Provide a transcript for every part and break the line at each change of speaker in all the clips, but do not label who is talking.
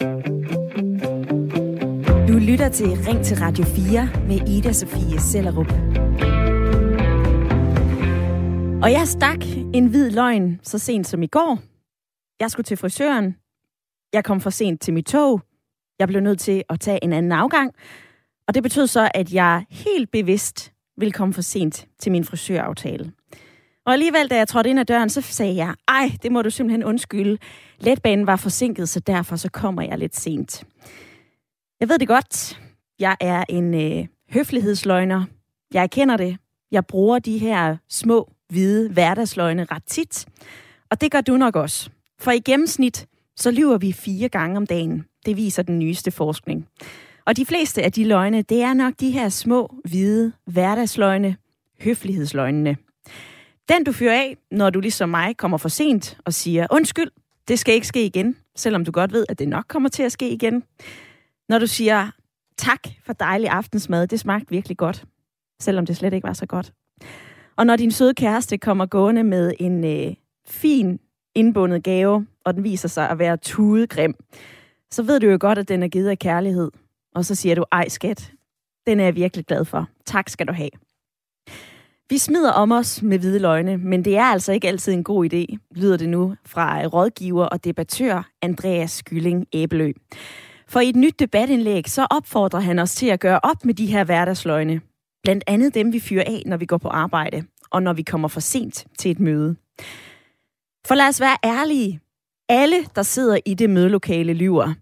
Du lytter til Ring til Radio 4 med Ida Sofie Sellerup. Og jeg stak en hvid løgn så sent som i går. Jeg skulle til frisøren. Jeg kom for sent til mit tog. Jeg blev nødt til at tage en anden afgang. Og det betød så, at jeg helt bevidst ville komme for sent til min frisøraftale. Og alligevel, da jeg trådte ind ad døren, så sagde jeg, ej, det må du simpelthen undskylde. Letbanen var forsinket, så derfor så kommer jeg lidt sent. Jeg ved det godt. Jeg er en øh, høflighedsløgner. Jeg erkender det. Jeg bruger de her små, hvide hverdagsløgne ret tit. Og det gør du nok også. For i gennemsnit, så lyver vi fire gange om dagen. Det viser den nyeste forskning. Og de fleste af de løgne, det er nok de her små, hvide hverdagsløgne, høflighedsløgnene. Den du fyrer af, når du ligesom mig kommer for sent og siger, undskyld, det skal ikke ske igen, selvom du godt ved, at det nok kommer til at ske igen. Når du siger, tak for dejlig aftensmad, det smagte virkelig godt, selvom det slet ikke var så godt. Og når din søde kæreste kommer gående med en øh, fin indbundet gave, og den viser sig at være tudegrim, så ved du jo godt, at den er givet af kærlighed. Og så siger du, ej skat, den er jeg virkelig glad for. Tak skal du have. Vi smider om os med hvide løgne, men det er altså ikke altid en god idé, lyder det nu fra rådgiver og debattør Andreas Skylling Æbelø. For i et nyt debatindlæg, så opfordrer han os til at gøre op med de her hverdagsløgne. Blandt andet dem, vi fyrer af, når vi går på arbejde, og når vi kommer for sent til et møde. For lad os være ærlige. Alle, der sidder i det mødelokale, lyver.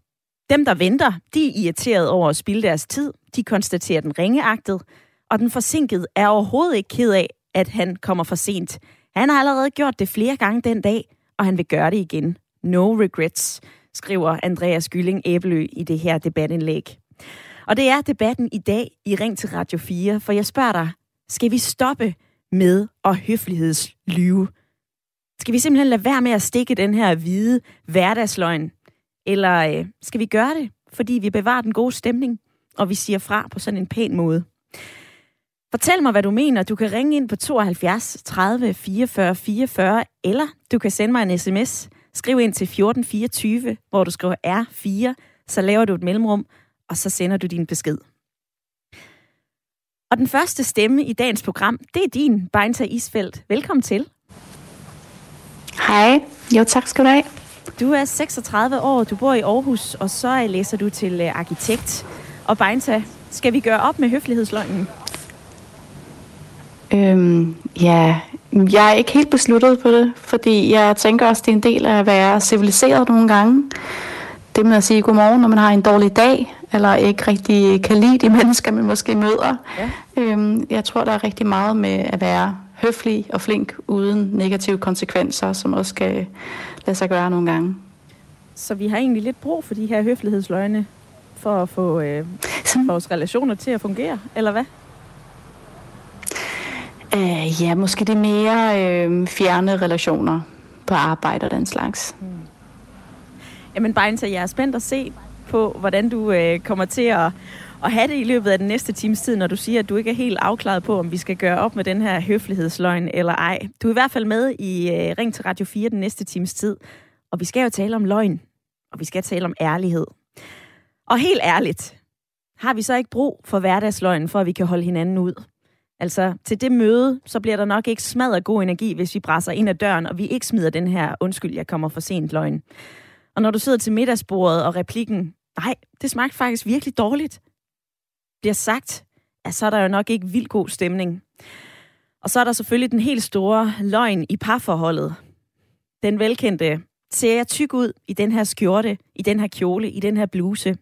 Dem, der venter, de er irriteret over at spilde deres tid. De konstaterer den ringeagtet. Og den forsinkede er overhovedet ikke ked af, at han kommer for sent. Han har allerede gjort det flere gange den dag, og han vil gøre det igen. No regrets, skriver Andreas Gylling Æbelø i det her debatindlæg. Og det er debatten i dag i Ring til Radio 4, for jeg spørger dig, skal vi stoppe med at høflighedslyve? Skal vi simpelthen lade være med at stikke den her hvide hverdagsløgn? Eller øh, skal vi gøre det, fordi vi bevarer den gode stemning, og vi siger fra på sådan en pæn måde? Fortæl mig, hvad du mener. Du kan ringe ind på 72 30 44 44, eller du kan sende mig en sms. Skriv ind til 1424, hvor du skriver R4, så laver du et mellemrum, og så sender du din besked. Og den første stemme i dagens program, det er din, Beinta Isfeldt. Velkommen til.
Hej. Jo, tak skal du have.
Du er 36 år, du bor i Aarhus, og så læser du til øh, arkitekt. Og Beinta, skal vi gøre op med høflighedsløgnen?
Øhm, ja, jeg er ikke helt besluttet på det, fordi jeg tænker også, det er en del af at være civiliseret nogle gange. Det med at sige godmorgen, når man har en dårlig dag, eller ikke rigtig kan lide de mennesker, man måske møder. Ja. Øhm, jeg tror, der er rigtig meget med at være høflig og flink, uden negative konsekvenser, som også skal lade sig gøre nogle gange.
Så vi har egentlig lidt brug for de her høflighedsløgne, for at få øh, vores relationer til at fungere, eller hvad?
Uh, ja, måske det mere øh, fjerne relationer på arbejde og den slags. Mm.
Jamen Beinta, jeg er spændt at se på, hvordan du øh, kommer til at, at have det i løbet af den næste times tid, når du siger, at du ikke er helt afklaret på, om vi skal gøre op med den her høflighedsløgn eller ej. Du er i hvert fald med i øh, Ring til Radio 4 den næste times tid, og vi skal jo tale om løgn, og vi skal tale om ærlighed. Og helt ærligt, har vi så ikke brug for hverdagsløgn, for at vi kan holde hinanden ud? Altså, til det møde, så bliver der nok ikke smadret god energi, hvis vi brænder ind ad døren, og vi ikke smider den her, undskyld, jeg kommer for sent løgn. Og når du sidder til middagsbordet, og replikken, nej, det smagte faktisk virkelig dårligt, bliver sagt, ja, så er der jo nok ikke vildt god stemning. Og så er der selvfølgelig den helt store løgn i parforholdet. Den velkendte, ser jeg tyk ud i den her skjorte, i den her kjole, i den her bluse?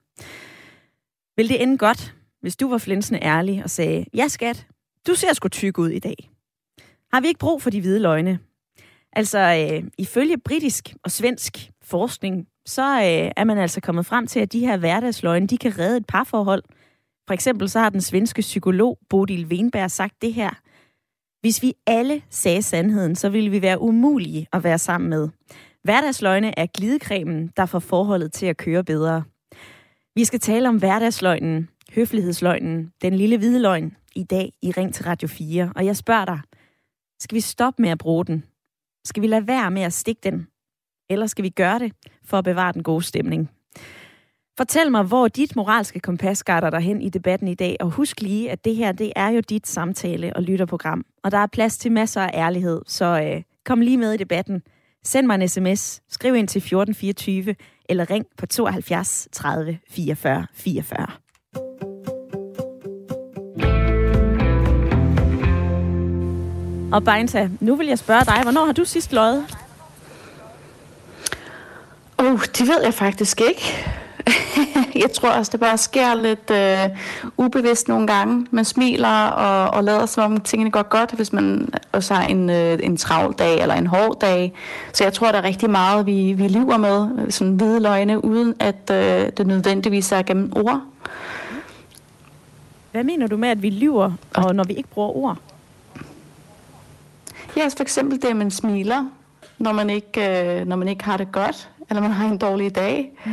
Vil det ende godt, hvis du var flinsende ærlig og sagde, ja skat, du ser sgu tyk ud i dag. Har vi ikke brug for de hvide løgne? Altså, øh, ifølge britisk og svensk forskning, så øh, er man altså kommet frem til, at de her hverdagsløgne, de kan redde et parforhold. For eksempel så har den svenske psykolog Bodil Wenberg sagt det her. Hvis vi alle sagde sandheden, så ville vi være umulige at være sammen med. Hverdagsløgne er glidecremen, der får forholdet til at køre bedre. Vi skal tale om hverdagsløgnen, høflighedsløgnen, den lille hvide løgn, i dag i Ring til Radio 4. Og jeg spørger dig, skal vi stoppe med at bruge den? Skal vi lade være med at stikke den? Eller skal vi gøre det for at bevare den gode stemning? Fortæl mig, hvor dit moralske kompas guider dig hen i debatten i dag, og husk lige, at det her, det er jo dit samtale- og lytterprogram, og der er plads til masser af ærlighed, så øh, kom lige med i debatten. Send mig en sms, skriv ind til 1424, eller ring på 72 30 44 44. Og Beinta, nu vil jeg spørge dig, hvornår har du sidst løjet?
Oh, det ved jeg faktisk ikke. jeg tror også, det bare sker lidt øh, ubevidst nogle gange. Man smiler og, og lader som om tingene går godt, hvis man også har en, øh, en travl dag eller en hård dag. Så jeg tror, der er rigtig meget, vi, vi lever med, sådan hvide løgne, uden at øh, det nødvendigvis er gennem ord.
Hvad mener du med, at vi lyver, og når vi ikke bruger ord?
Ja, altså for eksempel det, at man smiler, når man ikke, øh, når man ikke har det godt, eller man har en dårlig dag. Mm.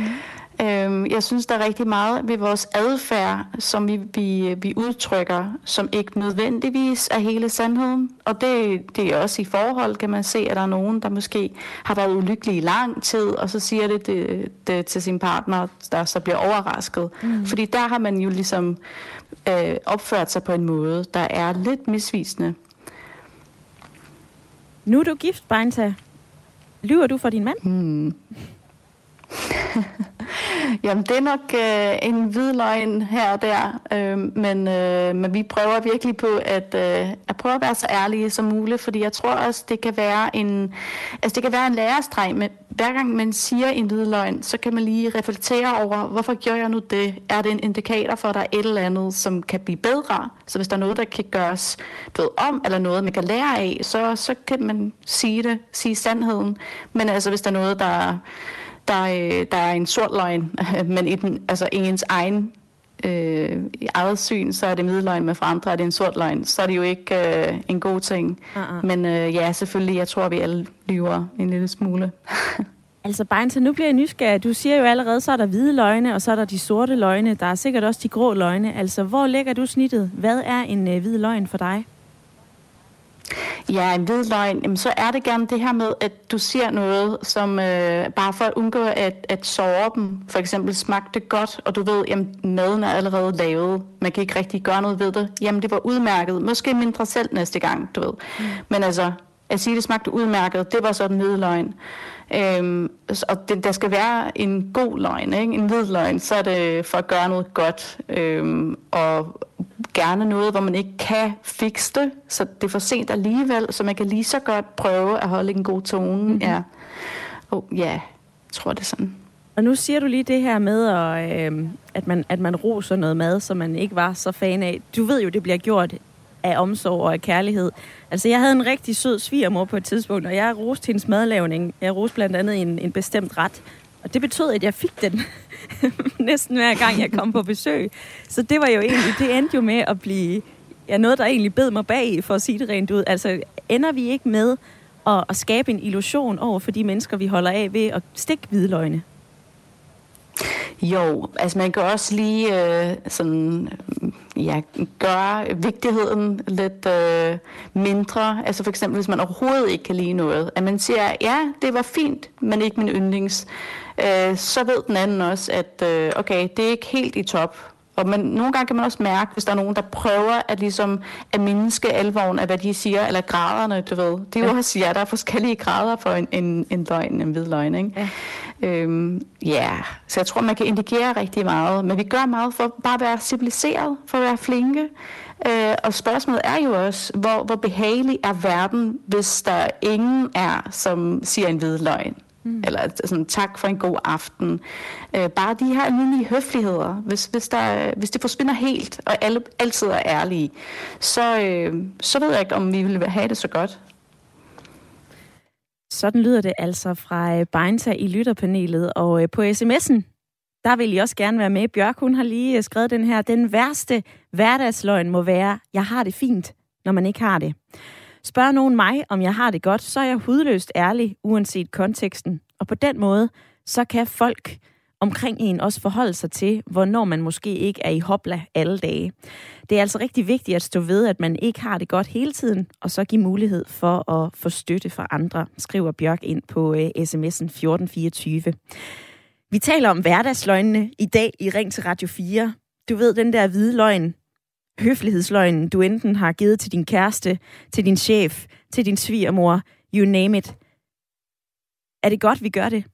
Øhm, jeg synes, der er rigtig meget ved vores adfærd, som vi, vi, vi udtrykker, som ikke nødvendigvis er hele sandheden. Og det, det er også i forhold, kan man se, at der er nogen, der måske har været ulykkelige i lang tid, og så siger det, det, det til sin partner, der så bliver overrasket. Mm. Fordi der har man jo ligesom øh, opført sig på en måde, der er lidt misvisende.
Nu er du gift, Beinta. Lyver du for din mand?
Hmm. Jamen, det er nok øh, en hvid løgn her og der, øh, men, øh, men vi prøver virkelig på at, øh, at prøve at være så ærlige som muligt, fordi jeg tror også, det kan være en, altså det kan være en lærestreg, men hver gang man siger en hvid løgn, så kan man lige reflektere over, hvorfor gjorde jeg nu det? Er det en indikator for, at der er et eller andet, som kan blive bedre? Så hvis der er noget, der kan gøres ved om, eller noget, man kan lære af, så, så kan man sige det, sige sandheden. Men altså, hvis der er noget, der der, øh, der er en sort løgn, men i den, altså ens egen øh, i eget syn, så er det middeløgn, men for andre er det en sort løgn. Så er det jo ikke øh, en god ting. Uh-uh. Men øh, ja, selvfølgelig, jeg tror, vi alle lyver en lille smule.
altså Beinta, nu bliver jeg nysgerrig. Du siger jo allerede, så er der hvide løgne, og så er der de sorte løgne. Der er sikkert også de grå løgne. Altså, hvor lægger du snittet? Hvad er en øh, hvid løgn for dig?
Ja, en hvid løgn, jamen, så er det gerne det her med, at du siger noget, som øh, bare for at undgå at, at sove dem, for eksempel smagte godt, og du ved, at maden er allerede lavet, man kan ikke rigtig gøre noget ved det. Jamen, det var udmærket. Måske mindre selv næste gang, du ved. Mm. Men altså, at sige, at det smagte udmærket, det var så den hvide løgn. Øhm, og det, der skal være en god løgn, ikke? en hvid løgn, så er det for at gøre noget godt, øhm, og gerne noget, hvor man ikke kan fikse det, så det er for sent alligevel, så man kan lige så godt prøve at holde en god tone. Mm-hmm. Ja. Og ja, jeg tror det er sådan.
Og nu siger du lige det her med, at, øh, at, man, at man roser noget mad, som man ikke var så fan af. Du ved jo, det bliver gjort af omsorg og af kærlighed. Altså, jeg havde en rigtig sød svigermor på et tidspunkt, og jeg roste hendes madlavning. Jeg roste blandt andet en, en bestemt ret. Og det betød, at jeg fik den næsten hver gang, jeg kom på besøg. Så det var jo egentlig, det endte jo med at blive ja, noget, der egentlig bed mig bag, for at sige det rent ud. Altså, ender vi ikke med at, at skabe en illusion over for de mennesker, vi holder af ved at stikke hvidløgne?
Jo, altså man kan også lige øh, sådan, ja, gøre vigtigheden lidt øh, mindre. Altså for eksempel, hvis man overhovedet ikke kan lide noget. At man siger, ja, det var fint, men ikke min yndlings. Øh, så ved den anden også, at øh, okay, det er ikke helt i top. Og man, nogle gange kan man også mærke, hvis der er nogen, der prøver at, ligesom, at mindske alvoren af, hvad de siger, eller graderne, du ved. Det er jo også, ja, der er forskellige grader for en, en, en løgn, en hvid løgn, ikke? Ja. Øhm, ja, så jeg tror, man kan indikere rigtig meget, men vi gør meget for bare at være civiliseret, for at være flinke. Øh, og spørgsmålet er jo også, hvor, hvor behagelig er verden, hvis der ingen er, som siger en hvid løgn? Mm. Eller sådan, tak for en god aften. Øh, bare de her almindelige høfligheder, hvis, hvis, der, hvis det forsvinder helt, og alle altid er ærlige, så, øh, så ved jeg ikke, om vi vil have det så godt.
Sådan lyder det altså fra øh, Beinta i lytterpanelet. Og øh, på sms'en, der vil I også gerne være med. Bjørk, hun har lige øh, skrevet den her. Den værste hverdagsløgn må være, jeg har det fint, når man ikke har det. Spørger nogen mig, om jeg har det godt, så er jeg hudløst ærlig, uanset konteksten. Og på den måde, så kan folk omkring en også forholde sig til, hvornår man måske ikke er i hopla alle dage. Det er altså rigtig vigtigt at stå ved, at man ikke har det godt hele tiden, og så give mulighed for at få støtte fra andre, skriver Bjørk ind på uh, sms'en 1424. Vi taler om hverdagsløgnene i dag i Ring til Radio 4. Du ved, den der hvide løgn, høflighedsløgnen, du enten har givet til din kæreste, til din chef, til din svigermor, you name it. Er det godt, vi gør det?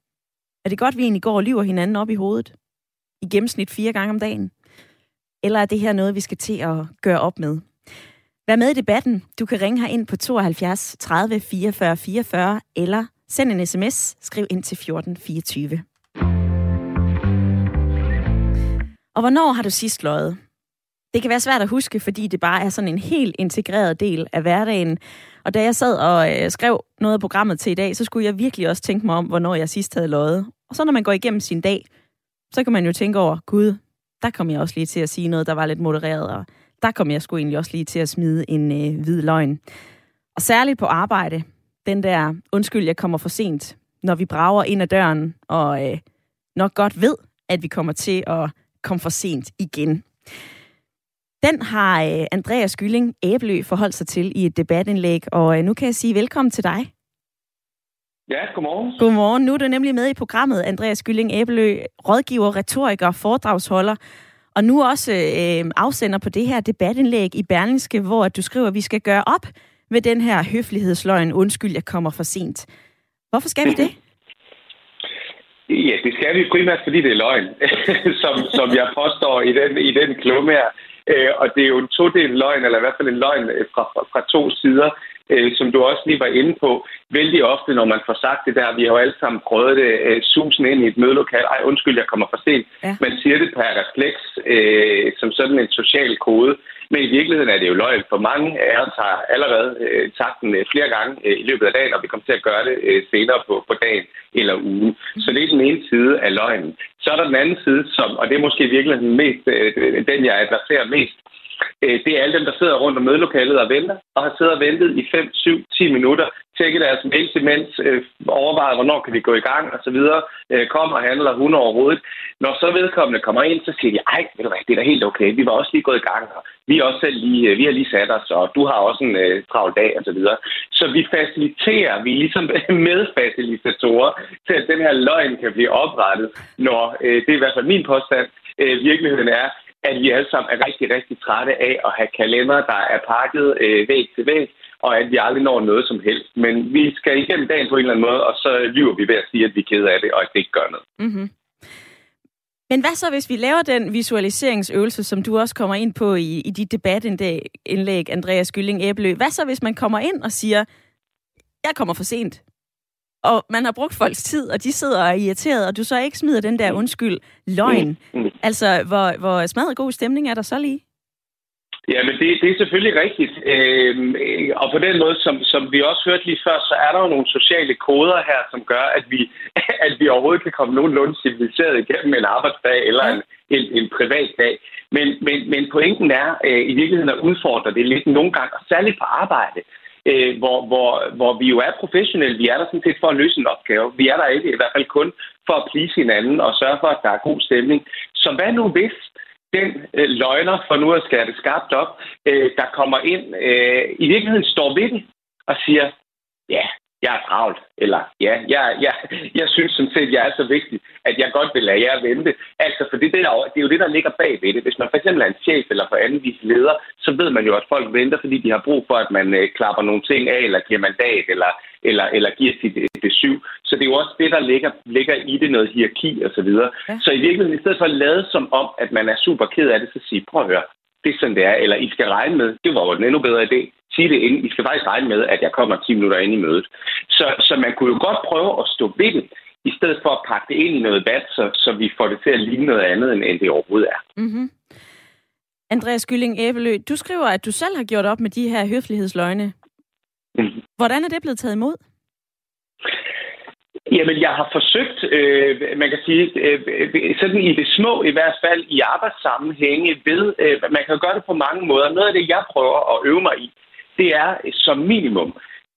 Er det godt, vi egentlig går og lyver hinanden op i hovedet? I gennemsnit fire gange om dagen? Eller er det her noget, vi skal til at gøre op med? Vær med i debatten. Du kan ringe her ind på 72 30 44 44, eller send en sms. Skriv ind til 14 24. Og hvornår har du sidst løjet? Det kan være svært at huske, fordi det bare er sådan en helt integreret del af hverdagen. Og da jeg sad og øh, skrev noget af programmet til i dag, så skulle jeg virkelig også tænke mig om, hvornår jeg sidst havde løjet. Og så når man går igennem sin dag, så kan man jo tænke over, gud, der kom jeg også lige til at sige noget, der var lidt modereret, og der kom jeg sgu egentlig også lige til at smide en øh, hvid løgn. Og særligt på arbejde, den der, undskyld, jeg kommer for sent, når vi brager ind ad døren, og øh, nok godt ved, at vi kommer til at komme for sent igen. Den har øh, Andreas Gylling Æblø forholdt sig til i et debatindlæg, og øh, nu kan jeg sige velkommen til dig.
Ja, godmorgen.
Godmorgen. Nu er du nemlig med i programmet, Andreas Gylling Æblø, rådgiver, retoriker, foredragsholder, og nu også øh, afsender på det her debatindlæg i Berlingske, hvor du skriver, at vi skal gøre op med den her høflighedsløgn, undskyld, jeg kommer for sent. Hvorfor skal vi det?
Ja, det skal vi primært, fordi det er løgn, som, som jeg påstår i den, i den klumme her. Øh, og det er jo en todel løgn, eller i hvert fald en løgn fra, fra, fra to sider øh, som du også lige var inde på, vældig ofte, når man får sagt det der, vi har jo alle sammen prøvet det, øh, susen ind i et mødelokal, ej undskyld, jeg kommer for sent. Ja. Man siger det per refleks, øh, som sådan en social kode, men i virkeligheden er det jo løgn, for mange af os har allerede øh, sagt den øh, flere gange øh, i løbet af dagen, og vi kommer til at gøre det øh, senere på, på dagen eller ugen. Så det er den ene side af løgnen. Så er der den anden side, som, og det er måske virkelig den, mest, øh, den jeg adresserer mest, Øh, det er alle dem, der sidder rundt om mødelokalet og venter, og har siddet og ventet i 5, 7, 10 minutter, tjekket deres mails imens, øh, overvejet, hvornår kan vi gå i gang osv., øh, kommer og handler hun overhovedet. Når så vedkommende kommer ind, så siger de, ej, ved du hvad, det er da helt okay, vi var også lige gået i gang, og vi, er også selv lige, øh, vi har lige sat os, og du har også en øh, travl dag osv. Så, videre. så vi faciliterer, vi er ligesom medfacilitatorer til, at den her løgn kan blive oprettet, når, øh, det er i hvert fald min påstand, øh, virkeligheden er, at vi alle sammen er rigtig, rigtig trætte af at have kalender, der er pakket øh, væg til væg, og at vi aldrig når noget som helst. Men vi skal igennem dagen på en eller anden måde, og så lyver vi ved at sige, at vi er kede af det, og at det ikke gør noget.
Mm-hmm. Men hvad så, hvis vi laver den visualiseringsøvelse, som du også kommer ind på i, i dit debatindlæg, Andreas Gylling Æblø? Hvad så, hvis man kommer ind og siger, jeg kommer for sent? Og man har brugt folks tid, og de sidder og er irriteret, og du så ikke smider den der undskyld løgn. Mm. Mm. Altså, hvor, hvor smadret god stemning er der så lige?
Ja, men det, det er selvfølgelig rigtigt. Øhm, og på den måde, som, som vi også hørte lige før, så er der jo nogle sociale koder her, som gør, at vi, at vi overhovedet kan komme nogenlunde civiliseret igennem en arbejdsdag eller en, en, en privat dag. Men, men, men pointen er øh, i virkeligheden at udfordre det lidt nogle gange, og særligt på arbejde øh, hvor, hvor, hvor vi jo er professionelle. Vi er der sådan set for at løse en opgave. Vi er der ikke i hvert fald kun for at please hinanden og sørge for, at der er god stemning. Så hvad nu hvis den øh, løgner, for nu at skære det skarpt op, øh, der kommer ind, øh, i virkeligheden står ved det og siger, ja, jeg er travlt, eller ja, jeg, jeg, jeg synes sådan set, jeg er så vigtig, at jeg godt vil lade jer vente. Altså, for det, det, er, det er jo det, der ligger bag ved det. Hvis man for eksempel er en chef eller på anden vis leder, så ved man jo, at folk venter, fordi de har brug for, at man øh, klapper nogle ting af, eller giver mandat, eller, eller, eller giver sit besøg. Så det er jo også det, der ligger, ligger i det, noget hierarki og så videre. Ja. Så i virkeligheden, i stedet for at lade som om, at man er super ked af det, så sige, prøv at høre, det er sådan, det er, eller I skal regne med, det var jo en endnu bedre idé, sige det ind. I skal faktisk regne med, at jeg kommer 10 minutter ind i mødet. Så, så man kunne jo godt prøve at stå ved det, i stedet for at pakke det ind i noget vat, så, så vi får det til at ligne noget andet, end det overhovedet er.
Mm-hmm. Andreas Gylling Æbelø, du skriver, at du selv har gjort op med de her høflighedsløgne. Mm-hmm. Hvordan er det blevet taget imod?
Jamen, jeg har forsøgt, øh, man kan sige, øh, sådan i det små i hvert fald, i arbejdssammenhænge ved, øh, man kan gøre det på mange måder. Noget af det, jeg prøver at øve mig i, det er som minimum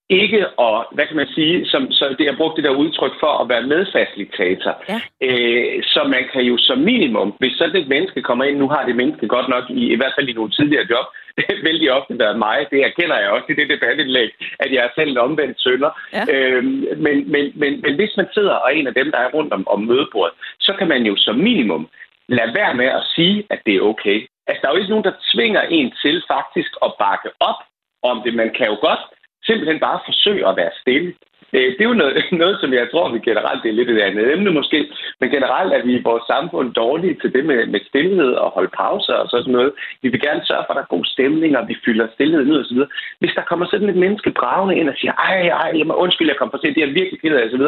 ikke at, hvad kan man sige, som, så det har brugt det der udtryk for at være medfacilitator. Ja. Øh, så man kan jo som minimum, hvis sådan et menneske kommer ind, nu har det menneske godt nok i, i hvert fald i nogle tidligere job, vældig ofte været mig. Det erkender jeg også i det debatindlæg, at jeg er selv en omvendt sønder. Ja. Øhm, men, men, men, men hvis man sidder og er en af dem, der er rundt om, om mødebordet, så kan man jo som minimum lade være med at sige, at det er okay. Altså, der er jo ikke nogen, der tvinger en til faktisk at bakke op om det. Man kan jo godt simpelthen bare forsøge at være stille. Øh, det er jo noget, noget, som jeg tror, vi generelt, det er lidt et andet emne måske, men generelt er vi i vores samfund dårlige til det med, med stillhed og holde pauser og sådan noget. Vi vil gerne sørge for, at der er god stemning, og vi fylder stillheden ud osv. Hvis der kommer sådan et menneske bravende ind og siger, ej, ej, jeg må undskyld, jeg kom for sent, det er virkelig ked af osv.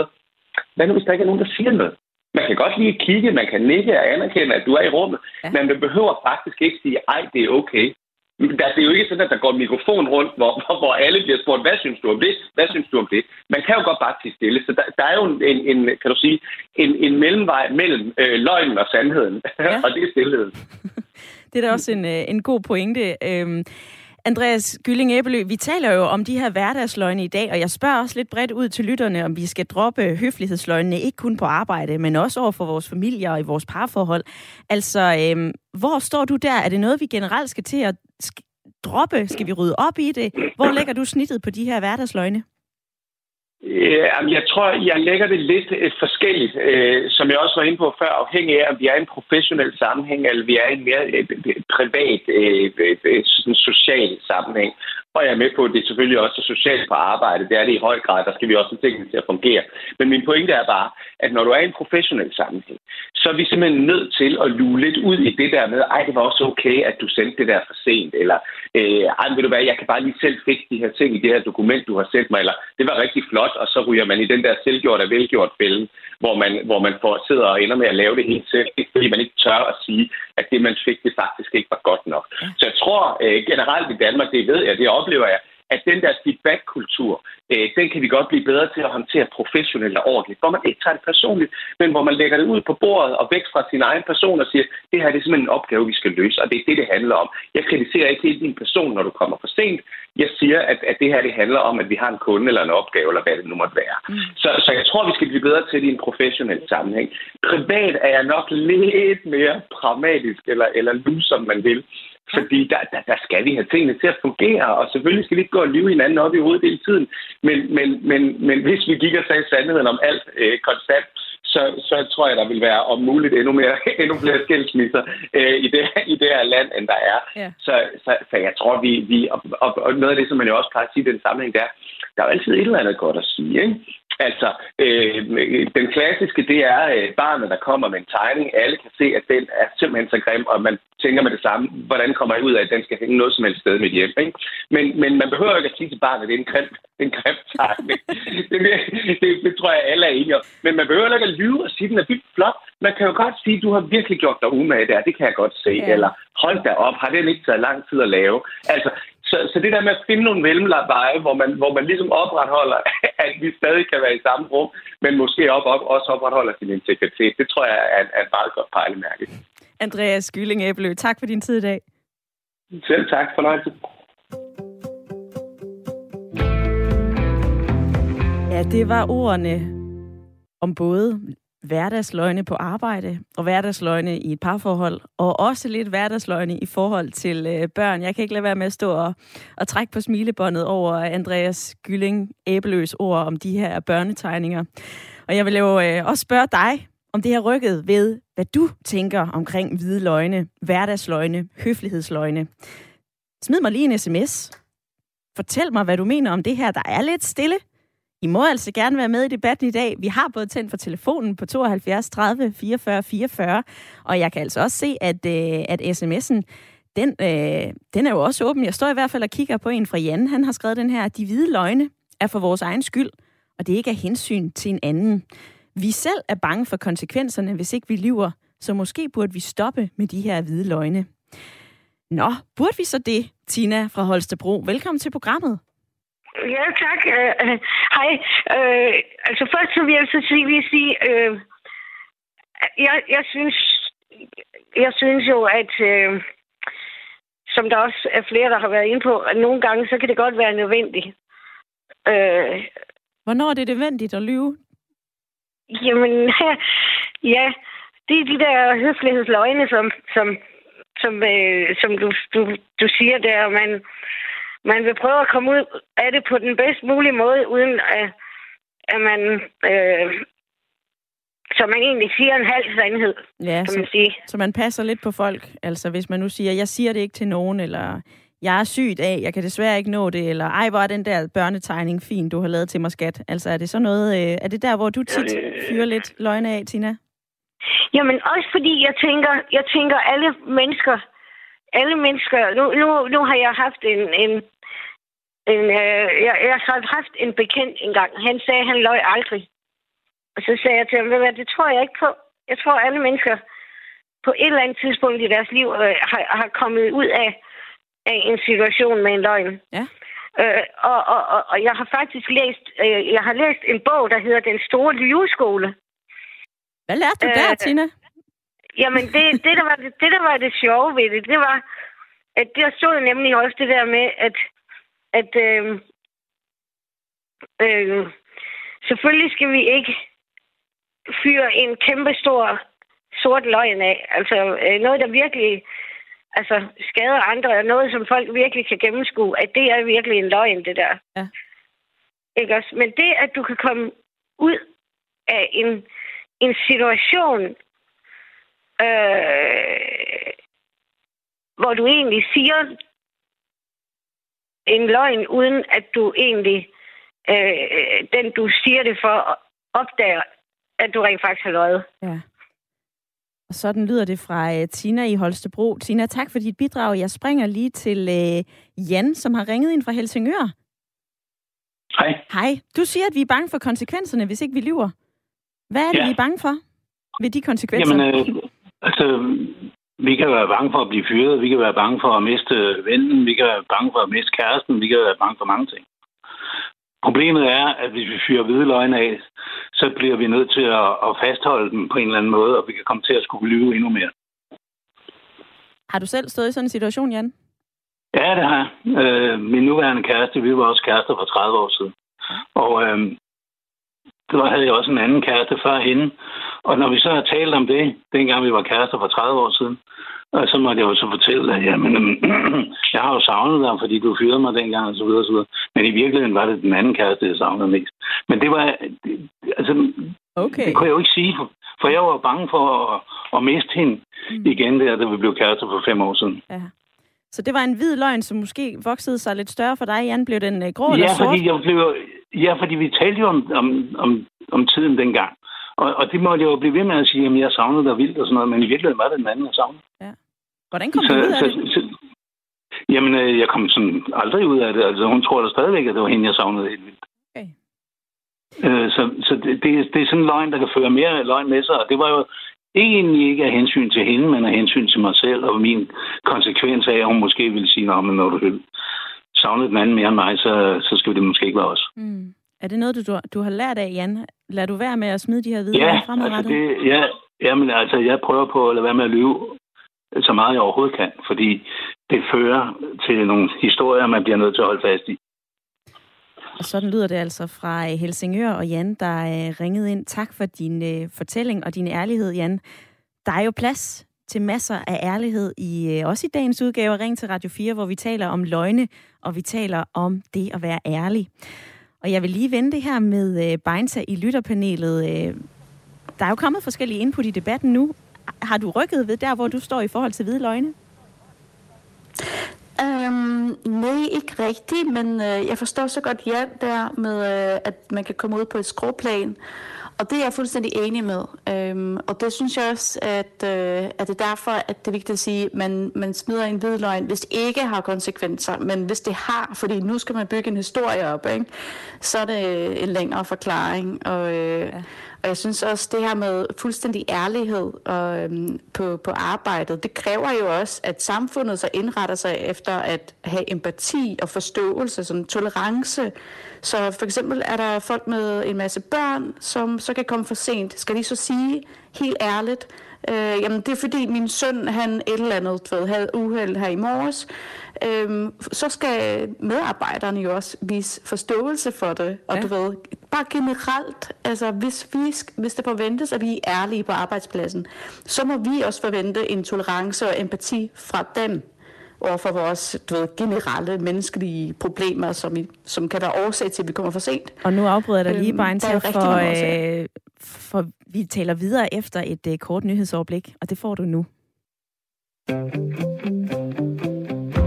Hvad nu, hvis der ikke er nogen, der siger noget? Man kan godt lige kigge, man kan nikke og anerkende, at du er i rummet, ja. men man behøver faktisk ikke sige, ej, det er okay. Der, det er jo ikke sådan, at der går en mikrofon rundt, hvor, hvor alle bliver spurgt, hvad synes du om det? Hvad synes du om det? Man kan jo godt bare sige stille. Så der, der er jo en, en, kan du sige, en, en mellemvej mellem øh, løgnen og sandheden. Ja. og det er stillheden.
det er da også en, øh, en god pointe. Øhm, Andreas Gylling Æbelø, vi taler jo om de her hverdagsløgne i dag, og jeg spørger også lidt bredt ud til lytterne, om vi skal droppe høflighedsløgnene, ikke kun på arbejde, men også over for vores familier og i vores parforhold. Altså, øhm, hvor står du der? Er det noget, vi generelt skal til at droppe? Skal vi rydde op i det? Hvor lægger du snittet på de her hverdagsløgne?
Ja, jeg tror, jeg lægger det lidt øh, forskelligt, øh, som jeg også var inde på før, afhængig af, om vi er i en professionel sammenhæng, eller vi er i en mere øh, privat, øh, øh, øh sådan social sammenhæng. Og jeg er med på, at det er selvfølgelig også socialt på arbejde. Det er det i høj grad. Der skal vi også have tingene til at fungere. Men min pointe er bare, at når du er i en professionel sammenhæng, så er vi simpelthen nødt til at lue lidt ud i det der med, ej, det var også okay, at du sendte det der for sent, eller øh, ej, vil du være, jeg kan bare lige selv fikse de her ting i det her dokument, du har sendt mig, eller det var rigtig flot, og så ryger man i den der selvgjort og velgjort fælde, hvor man, hvor man får, sidder og ender med at lave det helt selv, fordi man ikke tør at sige, at det, man fik, det faktisk ikke var godt nok. Så jeg tror øh, generelt i Danmark, det ved jeg, det oplever jeg, at den der feedback-kultur, øh, den kan vi godt blive bedre til at håndtere professionelt og ordentligt, hvor man ikke tager det personligt, men hvor man lægger det ud på bordet og væk fra sin egen person og siger, det her det er simpelthen en opgave, vi skal løse, og det er det, det handler om. Jeg kritiserer ikke helt din person, når du kommer for sent. Jeg siger, at, at det her det handler om, at vi har en kunde eller en opgave, eller hvad det nu måtte være. Mm. Så, så jeg tror, vi skal blive bedre til det i en professionel sammenhæng. Privat er jeg nok lidt mere pragmatisk, eller, eller lu, som man vil. Fordi der, der, der skal vi have tingene til at fungere, og selvfølgelig skal vi ikke gå og lyve hinanden op i hovedet hele tiden. Men, men, men, men hvis vi gik og sagde sandheden om alt øh, konstant, så, så tror jeg, der vil være om muligt endnu, mere, endnu flere skilsmisser øh, i, det, i det her land, end der er. Ja. Så, så, så jeg tror, vi... vi og, og, og noget af det, som man jo også plejer at sige i den sammenhæng, der, der er jo altid et eller andet godt at sige. Ikke? Altså, øh, den klassiske, det er øh, barnet, der kommer med en tegning. Alle kan se, at den er simpelthen så grim, og man tænker med det samme. Hvordan kommer jeg ud af, at den skal hænge noget som helst sted med hjem? Ikke? Men, men man behøver ikke at sige til barnet, at det er en grim, en grim tegning. det, det, det, det, tror jeg, alle er enige om. Men man behøver ikke at lyve og sige, at den er vildt flot. Man kan jo godt sige, at du har virkelig gjort dig umage der. Det kan jeg godt se. Ja. Eller hold da op, har den ikke taget lang tid at lave? Altså, så, så det der med at finde nogle mellemveje, hvor man, hvor man ligesom opretholder, at vi stadig kan være i samme rum, men måske op, op, også opretholder sin integritet, det tror jeg er, er et meget godt pejlemærke.
Andreas Gylling Æblø, tak for din tid i dag.
Selv tak. Fornøjelse.
Ja, det var ordene om både hverdagsløgne på arbejde og hverdagsløgne i et parforhold, og også lidt hverdagsløgne i forhold til øh, børn. Jeg kan ikke lade være med at stå og, og trække på smilebåndet over Andreas Gylling Æbeløs ord om de her børnetegninger. Og jeg vil jo øh, også spørge dig, om det har rykket ved, hvad du tænker omkring hvide løgne, hverdagsløgne, høflighedsløgne. Smid mig lige en sms. Fortæl mig, hvad du mener om det her, der er lidt stille. I må altså gerne være med i debatten i dag. Vi har både tændt for telefonen på 72 30 44 44, og jeg kan altså også se, at, øh, at sms'en, den, øh, den er jo også åben. Jeg står i hvert fald og kigger på en fra Jan. Han har skrevet den her, de hvide løgne er for vores egen skyld, og det ikke er hensyn til en anden. Vi selv er bange for konsekvenserne, hvis ikke vi lyver, så måske burde vi stoppe med de her hvide løgne. Nå, burde vi så det, Tina fra Holstebro? Velkommen til programmet.
Ja, tak. Uh, uh, hej. Uh, altså først så vil jeg så sige, vil jeg sige uh, jeg, jeg, synes, jeg synes jo, at uh, som der også er flere, der har været inde på, at nogle gange, så kan det godt være nødvendigt.
Uh, Hvornår er det nødvendigt at lyve?
Jamen, ja, det er de der høflighedsløgne, som, som, som, øh, som du, du, du siger der. Man, man vil prøve at komme ud af det på den bedst mulige måde, uden at, at man... Øh, så man egentlig siger en halv sandhed,
Ja,
kan
så,
man sige.
så man passer lidt på folk. Altså hvis man nu siger, jeg siger det ikke til nogen, eller jeg er syg dag, jeg kan desværre ikke nå det, eller ej, hvor er den der børnetegning fin, du har lavet til mig, skat. Altså er det så noget, øh, er det der, hvor du tit fyrer lidt løgne af, Tina?
Jamen også fordi jeg tænker, jeg tænker alle mennesker, alle mennesker, nu, nu, nu har jeg haft en, en, en øh, jeg, jeg har haft en bekendt engang. Han sagde, at han løj aldrig. Og så sagde jeg til ham, "Ved du hvad, det tror jeg ikke på. Jeg tror, alle mennesker på et eller andet tidspunkt i deres liv øh, har, har kommet ud af, af en situation med en løgn.
Ja.
Øh, og, og, og, og jeg har faktisk læst, øh, jeg har læst en bog, der hedder Den Store Lyveskole.
Hvad lærte du der,
Øh,
Tina?
Jamen, det, det, der var det, det, der var det sjove ved det, det var, at der stod nemlig også det der med, at, at øh, øh, selvfølgelig skal vi ikke fyre en kæmpe stor sort løgn af. Altså øh, noget, der virkelig altså, skader andre, og noget, som folk virkelig kan gennemskue, at det er virkelig en løgn, det der.
Ja.
Ikke også? Men det, at du kan komme ud af en, en situation, øh, hvor du egentlig siger en løgn, uden at du egentlig, øh, den du siger det for, opdager, at du rent faktisk har løjet.
Ja. Og sådan lyder det fra uh, Tina i Holstebro. Tina, tak for dit bidrag. Jeg springer lige til uh, Jan, som har ringet ind fra Helsingør.
Hej.
Hej. Du siger, at vi er bange for konsekvenserne, hvis ikke vi lyver. Hvad er det,
Ja.
vi er bange for ved de konsekvenser?
Jamen, øh, altså, vi kan være bange for at blive fyret, vi kan være bange for at miste vennen, vi kan være bange for at miste kæresten, vi kan være bange for mange ting. Problemet er, at hvis vi fyrer hvide løgne af, så bliver vi nødt til at, at fastholde dem på en eller anden måde, og vi kan komme til at skulle lyve endnu mere.
Har du selv stået i sådan en situation, Jan?
Ja, det har jeg. Øh, min nuværende kæreste, vi var også kærester for 30 år siden. Og øh, der havde jeg også en anden kæreste før hende. Og når vi så har talt om det, dengang vi var kærester for 30 år siden, og så måtte jeg jo så fortælle, at jamen, jeg har jo savnet dig, fordi du fyrede mig dengang, og så videre, og så videre. Men i virkeligheden var det den anden kæreste, jeg savnede mest. Men det var, det, altså,
Okay.
det kunne jeg jo ikke sige, for, for jeg var bange for at, at miste hende
Mm.
igen der, da vi blev kærester for fem år siden.
Ja. Så det var en hvid løgn, som måske voksede sig lidt større for dig, Jan. Blev den øh, grå eller
Ja,
sort?
fordi, jeg blev, ja, fordi vi talte jo om, om, om, om tiden dengang. Og, og det måtte jeg jo blive ved med at sige, at jeg savnede dig vildt og sådan noget, men i virkeligheden var det den anden, jeg savnede.
Hvordan kom du ud af det?
så, jamen, øh, jeg kom sådan aldrig ud af det. Altså, hun tror da stadigvæk, at det var hende, jeg savnede helt vildt.
Okay.
Øh, så så det, det, er- det er sådan en løgn, der kan føre mere løgn med sig, og det var jo egentlig ikke af hensyn til hende, men af hensyn til mig selv, og min konsekvens af, at hun måske ville sige, at når du savnede den anden mere end mig, så, så skal det måske ikke være os.
Mm. Er det noget, du, du har lært af, Jan? Lad du være med at smide de her hvide
Ja,
løgne
altså
fremadrettet?
det, ja, jamen, altså, jeg prøver på at lade være med at lyve så meget jeg overhovedet kan, fordi det fører til nogle historier, man bliver nødt til at holde fast i.
Og sådan lyder det altså fra øh, Helsingør og Jan, der øh, ringede ind. Tak for din øh, fortælling og din ærlighed, Jan. Der er jo plads til masser af ærlighed i også i dagens udgave af Ring til Radio 4, hvor vi taler om løgne, og vi taler om det at være ærlig. Og jeg vil lige vende det her med Beinsa i lytterpanelet. Der er jo kommet forskellige input i debatten nu. Har du rykket ved der, hvor du står i forhold til hvide løgne?
Øhm, nej, ikke rigtigt, men øh, jeg forstår så godt ja der med, øh, at man kan komme ud på et skråplan. Og det er jeg fuldstændig enig med. Øhm, og det synes jeg også, at, øh, at det er derfor, at det er vigtigt at sige, at man, man smider en hvid løgn, hvis det ikke har konsekvenser. Men hvis det har, fordi nu skal man bygge en historie op, ikke? så er det en længere forklaring. Og, øh, ja. Og jeg synes også, det her med fuldstændig ærlighed og, øhm, på, på arbejdet, det kræver jo også, at samfundet så indretter sig efter at have empati og forståelse, sådan tolerance. Så for eksempel er der folk med en masse børn, som så kan komme for sent. Skal de så sige helt ærligt, Øh, jamen, det er fordi min søn, han et eller andet, du ved, havde uheld her i morges. Øhm, så skal medarbejderne jo også vise forståelse for det. Og ja. du ved, bare generelt, altså hvis, vi, hvis det forventes, at vi er ærlige på arbejdspladsen, så må vi også forvente en tolerance og empati fra dem over for vores du ved, generelle menneskelige problemer, som, som kan være årsag til, at vi kommer for sent.
Og nu afbryder jeg dig lige øhm, bare en til, for, øh, for vi taler videre efter et øh, kort nyhedsoverblik, og det får du nu.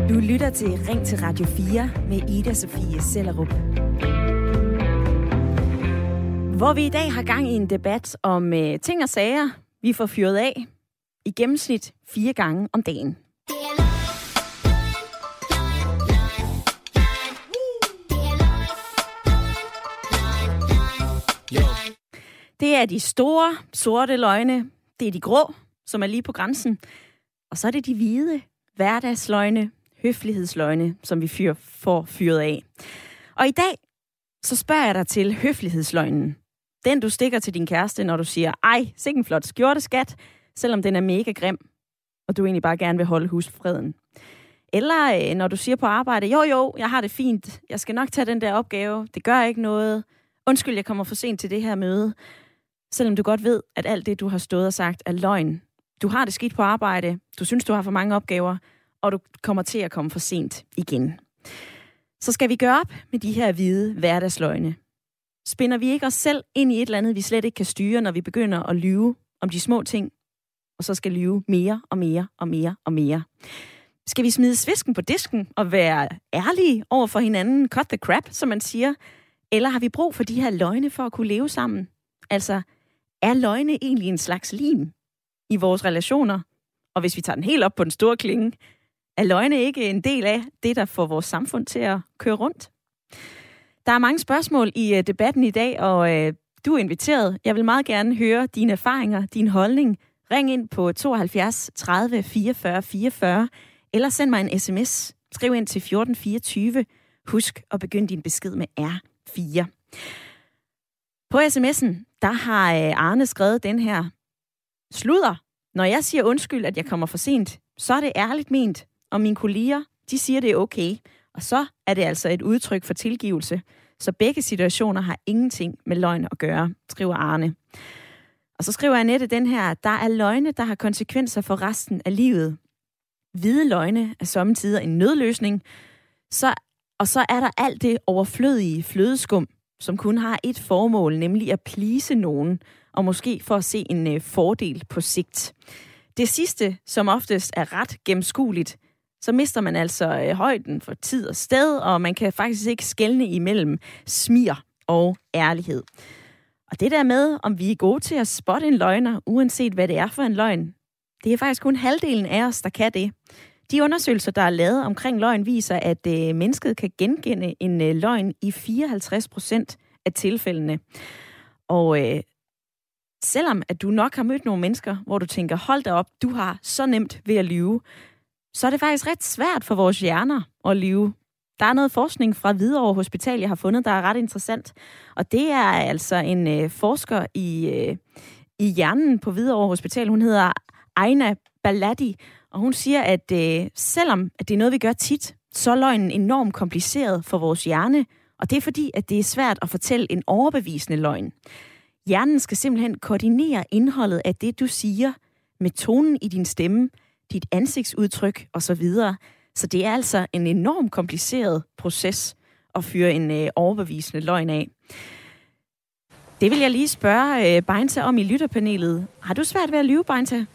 Du lytter til Ring til Radio 4 med Ida Sofie Sellerup. Hvor vi i dag har gang i en debat om øh, ting og sager, vi får fyret af i gennemsnit fire gange om dagen. Det er Det er de store, sorte løgne. Det er de grå, som er lige på grænsen. Og så er det de hvide, hverdagsløgne, høflighedsløgne, som vi fyr, får fyret af. Og i dag, så spørger jeg dig til høflighedsløgnen. Den, du stikker til din kæreste, når du siger, ej, sikke en flot skjorte, skat, selvom den er mega grim, og du egentlig bare gerne vil holde husfreden. Eller øh, når du siger på arbejde, jo jo, jeg har det fint, jeg skal nok tage den der opgave, det gør ikke noget, undskyld, jeg kommer for sent til det her møde, selvom du godt ved, at alt det, du har stået og sagt, er løgn. Du har det skidt på arbejde, du synes, du har for mange opgaver, og du kommer til at komme for sent igen. Så skal vi gøre op med de her hvide hverdagsløgne. Spinder vi ikke os selv ind i et eller andet, vi slet ikke kan styre, når vi begynder at lyve om de små ting, og så skal lyve mere og mere og mere og mere. Skal vi smide svisken på disken og være ærlige over for hinanden, cut the crap, som man siger, eller har vi brug for de her løgne for at kunne leve sammen? Altså, er løgne egentlig en slags lim i vores relationer? Og hvis vi tager den helt op på den store klinge, er løgne ikke en del af det, der får vores samfund til at køre rundt? Der er mange spørgsmål i øh, debatten i dag, og øh, du er inviteret. Jeg vil meget gerne høre dine erfaringer, din holdning. Ring ind på 72 30 44 44, eller send mig en sms. Skriv ind til 1424. Husk at begynde din besked med R4. På sms'en, der har øh, Arne skrevet den her. Sluder. Når jeg siger undskyld, at jeg kommer for sent, så er det ærligt ment. Og mine kolleger, de siger, det er okay. Og så er det altså et udtryk for tilgivelse. Så begge situationer har ingenting med løgn at gøre, skriver Arne. Og så skriver Annette den her, der er løgne, der har konsekvenser for resten af livet. Hvide løgne er samtidig en nødløsning, så, og så er der alt det overflødige flødeskum, som kun har et formål, nemlig at plise nogen, og måske for at se en øh, fordel på sigt. Det sidste, som oftest er ret gennemskueligt, så mister man altså øh, højden for tid og sted, og man kan faktisk ikke skelne imellem smir og ærlighed. Og det der med, om vi er gode til at spotte en løgner, uanset hvad det er for en løgn, det er faktisk kun halvdelen af os, der kan det. De undersøgelser, der er lavet omkring løgn, viser, at øh, mennesket kan genkende en øh, løgn i 54 procent af tilfældene. Og øh, selvom at du nok har mødt nogle mennesker, hvor du tænker, hold da op, du har så nemt ved at lyve, så er det faktisk ret svært for vores hjerner at lyve. Der er noget forskning fra Hvidovre Hospital, jeg har fundet, der er ret interessant. Og det er altså en øh, forsker i, øh, i hjernen på Hvidovre Hospital. Hun hedder Aina Baladi, og hun siger, at øh, selvom at det er noget, vi gør tit, så er løgnen enormt kompliceret for vores hjerne, og det er fordi, at det er svært at fortælle en overbevisende løgn. Hjernen skal simpelthen koordinere indholdet af det, du siger, med tonen i din stemme, dit ansigtsudtryk osv. Så det er altså en enormt kompliceret proces at fyre en øh, overbevisende løgn af. Det vil jeg lige spørge øh, Beinta om i lytterpanelet. Har du svært ved at lyve, Beinta?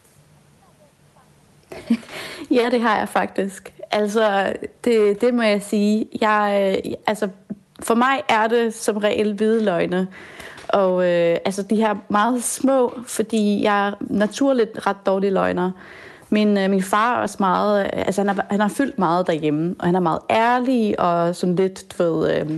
Ja, det har jeg faktisk. Altså, det, det må jeg sige. Jeg, øh, altså, for mig er det som regel hvide løgne. Og øh, altså, de her meget små, fordi jeg er naturligt ret dårlig løgner. Min, øh, min far er også meget, øh, altså han, har, han har fyldt meget derhjemme, og han er meget ærlig og sådan lidt, du ved, øh,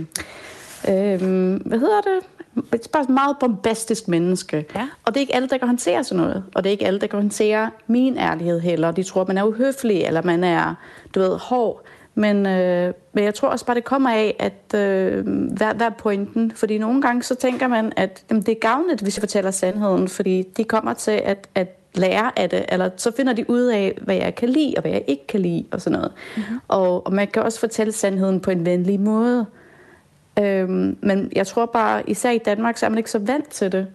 øh, hvad hedder det? Et bare meget bombastisk menneske. Ja. Og det er ikke alle, der kan håndtere sådan noget. Og det er ikke alle, der kan håndtere min ærlighed heller. De tror, at man er uhøflig, eller man er, du ved, hård. Men, øh, men jeg tror også bare, det kommer af, at øh, hvad, hvad er pointen? Fordi nogle gange så tænker man, at jamen, det er gavnligt, hvis vi fortæller sandheden, fordi de kommer til at, at lære af det, eller så finder de ud af, hvad jeg kan lide, og hvad jeg ikke kan lide, og sådan noget. Mm-hmm. Og, og man kan også fortælle sandheden på en venlig måde. Øhm, men jeg tror bare, især i Danmark, så er man ikke så vant til det.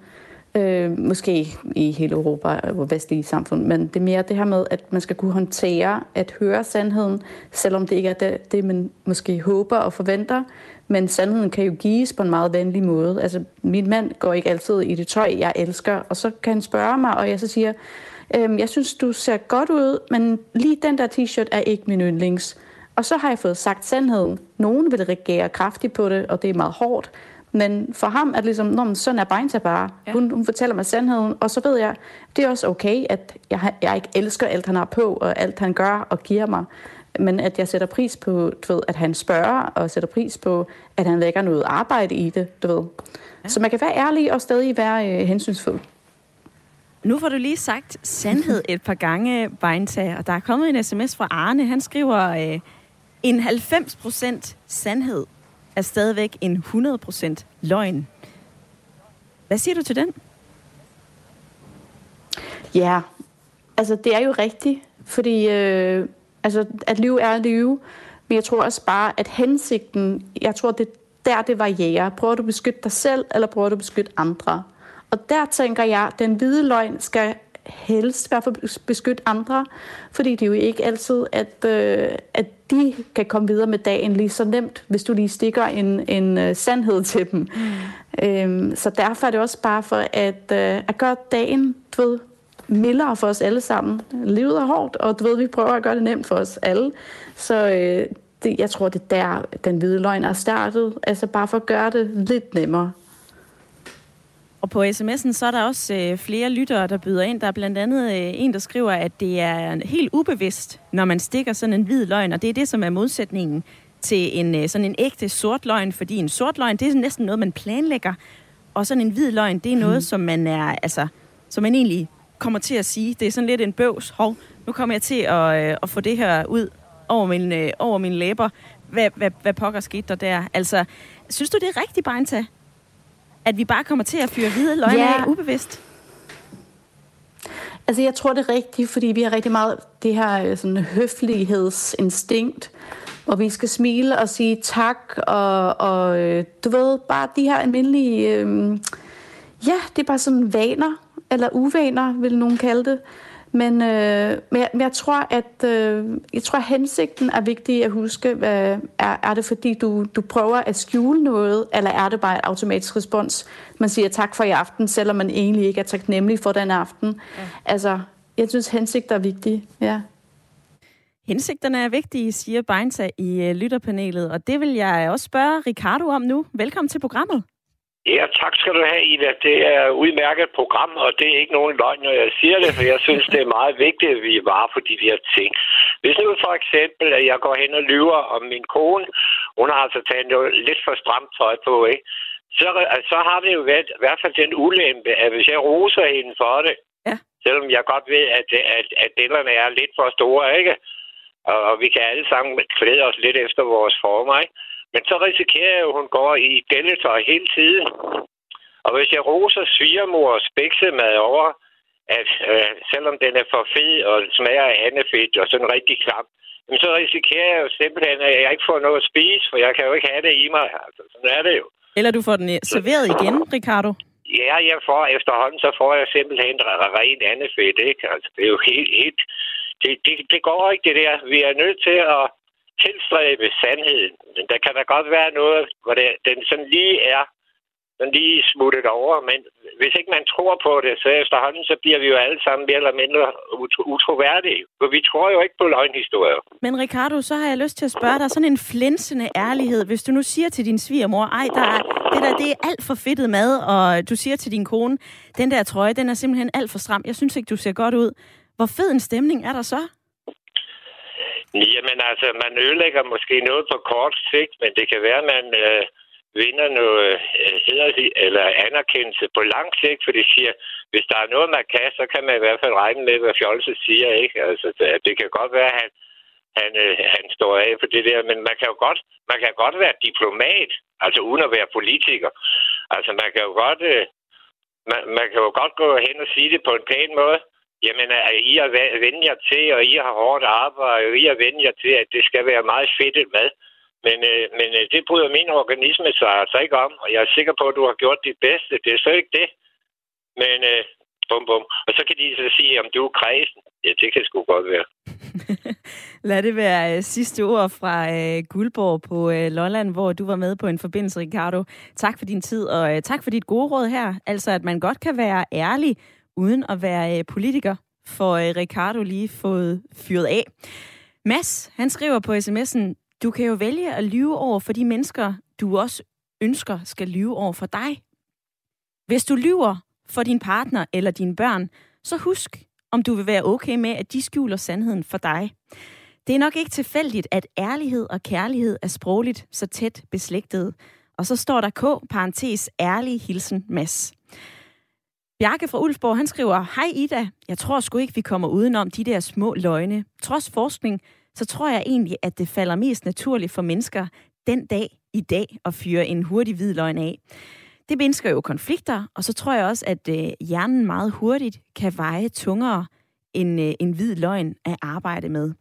Øh, måske i hele Europa og vestlige samfund, men det er mere det her med, at man skal kunne håndtere at høre sandheden, selvom det ikke er det, det man måske håber og forventer, men sandheden kan jo gives på en meget venlig måde. Altså, min mand går ikke altid i det tøj, jeg elsker, og så kan han spørge mig, og jeg så siger, øhm, jeg synes, du ser godt ud, men lige den der t-shirt er ikke min yndlings. Og så har jeg fået sagt sandheden. Nogen vil reagere kraftigt på det, og det er meget hårdt. Men for ham er det ligesom, Nå, men sådan er Beinta bare. Ja. Hun, hun fortæller mig sandheden, og så ved jeg, det er også okay, at jeg, jeg ikke elsker alt, han har på, og alt, han gør og giver mig. Men at jeg sætter pris på, du ved, at han spørger, og sætter pris på, at han lægger noget arbejde i det, du ved. Ja. Så man kan være ærlig og stadig være øh, hensynsfuld.
Nu får du lige sagt sandhed et par gange, Beinta, og der er kommet en sms fra Arne. Han skriver, øh, en 90% sandhed er stadigvæk en 100% løgn. Hvad siger du til den?
Ja, altså det er jo rigtigt, fordi øh, altså, at lyve er at lyve, men jeg tror også bare, at hensigten, jeg tror, det der det varierer. Prøver du at beskytte dig selv, eller prøver du at beskytte andre? Og der tænker jeg, at den hvide løgn skal helst i hvert fald beskytte andre, fordi det er jo ikke altid, at, øh, at de kan komme videre med dagen lige så nemt, hvis du lige stikker en, en uh, sandhed til dem. Mm. Øhm, så derfor er det også bare for at, øh, at gøre dagen, du ved, mildere for os alle sammen. Livet er hårdt, og du ved, vi prøver at gøre det nemt for os alle. Så øh, det, jeg tror, det er der, den hvide løgn er startet. Altså bare for at gøre det lidt nemmere.
Og på sms'en så er der også øh, flere lyttere, der byder ind. Der er blandt andet øh, en, der skriver, at det er helt ubevidst, når man stikker sådan en hvid løgn, og det er det, som er modsætningen til en øh, sådan en ægte sort løgn, fordi en sort løgn, det er næsten noget, man planlægger, og sådan en hvid løgn, det er noget, mm. som man er, altså, som man egentlig kommer til at sige. Det er sådan lidt en bøvs. Hov, nu kommer jeg til at, øh, at få det her ud over, min, øh, over mine læber. Hvad, hvad, hvad pokker skete der der? Altså, synes du, det er rigtigt, Beinta? At vi bare kommer til at fyre hvide løgne ja. af ubevidst?
Altså, jeg tror, det er rigtigt, fordi vi har rigtig meget det her øh, sådan, høflighedsinstinkt, hvor vi skal smile og sige tak, og, og øh, du ved, bare de her almindelige... Øh, ja, det er bare sådan vaner, eller uvaner, vil nogen kalde det. Men, øh, men, jeg, men jeg tror, at øh, jeg tror, at hensigten er vigtig at huske. Hvad, er, er det fordi, du, du prøver at skjule noget, eller er det bare et automatisk respons? Man siger tak for i aften, selvom man egentlig ikke er taknemmelig for den aften. Ja. Altså, jeg synes, hensigter er vigtige. Ja.
Hensigterne er vigtige, siger Beinta i uh, lytterpanelet, og det vil jeg også spørge Ricardo om nu. Velkommen til programmet.
Ja, tak skal du have, Ida. Det er et udmærket program, og det er ikke nogen løgn, når jeg siger det, for jeg synes, det er meget vigtigt, at vi er bare for de her ting. Hvis nu for eksempel, at jeg går hen og lyver om min kone, hun har altså taget lidt for stramt tøj på, ikke? Så, så har det jo været, i hvert fald den ulempe, at hvis jeg roser hende for det, ja. selvom jeg godt ved, at, at, at dellerne er lidt for store, ikke? Og, og vi kan alle sammen klæde os lidt efter vores former, ikke? Men så risikerer jeg jo, at hun går i delletøj hele tiden. Og hvis jeg roser svigermors bæksemad over, at øh, selvom den er for fed og smager af andefedt og sådan rigtig klam, så risikerer jeg jo simpelthen, at jeg ikke får noget at spise, for jeg kan jo ikke have det i mig. Altså, sådan er det jo.
Eller du får den serveret igen, Ricardo?
Ja, jeg får efterhånden, så får jeg simpelthen rent andefedt, ikke? Altså, det er jo helt, helt det, det, det går ikke, det der. Vi er nødt til at tilstræbe sandheden. Men der kan da godt være noget, hvor det, den sådan lige er sådan lige smuttet over, men hvis ikke man tror på det, så efterhånden, så bliver vi jo alle sammen mere eller mindre utro- utroværdige. For vi tror jo ikke på løgnhistorier.
Men Ricardo, så har jeg lyst til at spørge dig sådan en flinsende ærlighed. Hvis du nu siger til din svigermor, ej, der er, det der det er alt for fedtet mad, og du siger til din kone, den der trøje, den er simpelthen alt for stram. Jeg synes ikke, du ser godt ud. Hvor fed en stemning er der så?
Jamen altså, man ødelægger måske noget på kort sigt, men det kan være, at man øh, vinder noget øh, hedder, eller anerkendelse på lang sigt, for de siger, hvis der er noget, man kan, så kan man i hvert fald regne med, hvad Fjolse siger, ikke? Altså, det, det kan godt være, at han, han, øh, han står af for det der, men man kan jo godt, man kan godt være diplomat, altså uden at være politiker. Altså, man kan jo godt, øh, man, man kan jo godt gå hen og sige det på en pæn måde, Jamen, I har vendt jer til, og I har hårdt arbejde, og I har vendt jer til, at det skal være meget fedtet mad. Men, øh, men øh, det bryder min organisme sig altså ikke om, og jeg er sikker på, at du har gjort dit bedste. Det er så ikke det. Men øh, bum bum. Og så kan de så sige, om du er kredsen. Ja, det kan sgu godt være.
Lad det være øh, sidste ord fra øh, Guldborg på øh, Lolland, hvor du var med på en forbindelse, Ricardo. Tak for din tid, og øh, tak for dit gode råd her. Altså, at man godt kan være ærlig, uden at være øh, politiker, for øh, Ricardo lige fået fyret af. Mads, han skriver på sms'en, du kan jo vælge at lyve over for de mennesker, du også ønsker skal lyve over for dig. Hvis du lyver for din partner eller dine børn, så husk, om du vil være okay med, at de skjuler sandheden for dig. Det er nok ikke tilfældigt, at ærlighed og kærlighed er sprogligt så tæt beslægtet. Og så står der K, parentes, ærlig hilsen, Mads. Bjarke fra Ulfborg, han skriver, Hej Ida, jeg tror sgu ikke, vi kommer udenom de der små løgne. Trods forskning, så tror jeg egentlig, at det falder mest naturligt for mennesker den dag i dag at fyre en hurtig hvid løgn af. Det mindsker jo konflikter, og så tror jeg også, at øh, hjernen meget hurtigt kan veje tungere end øh, en hvid løgn at arbejde med.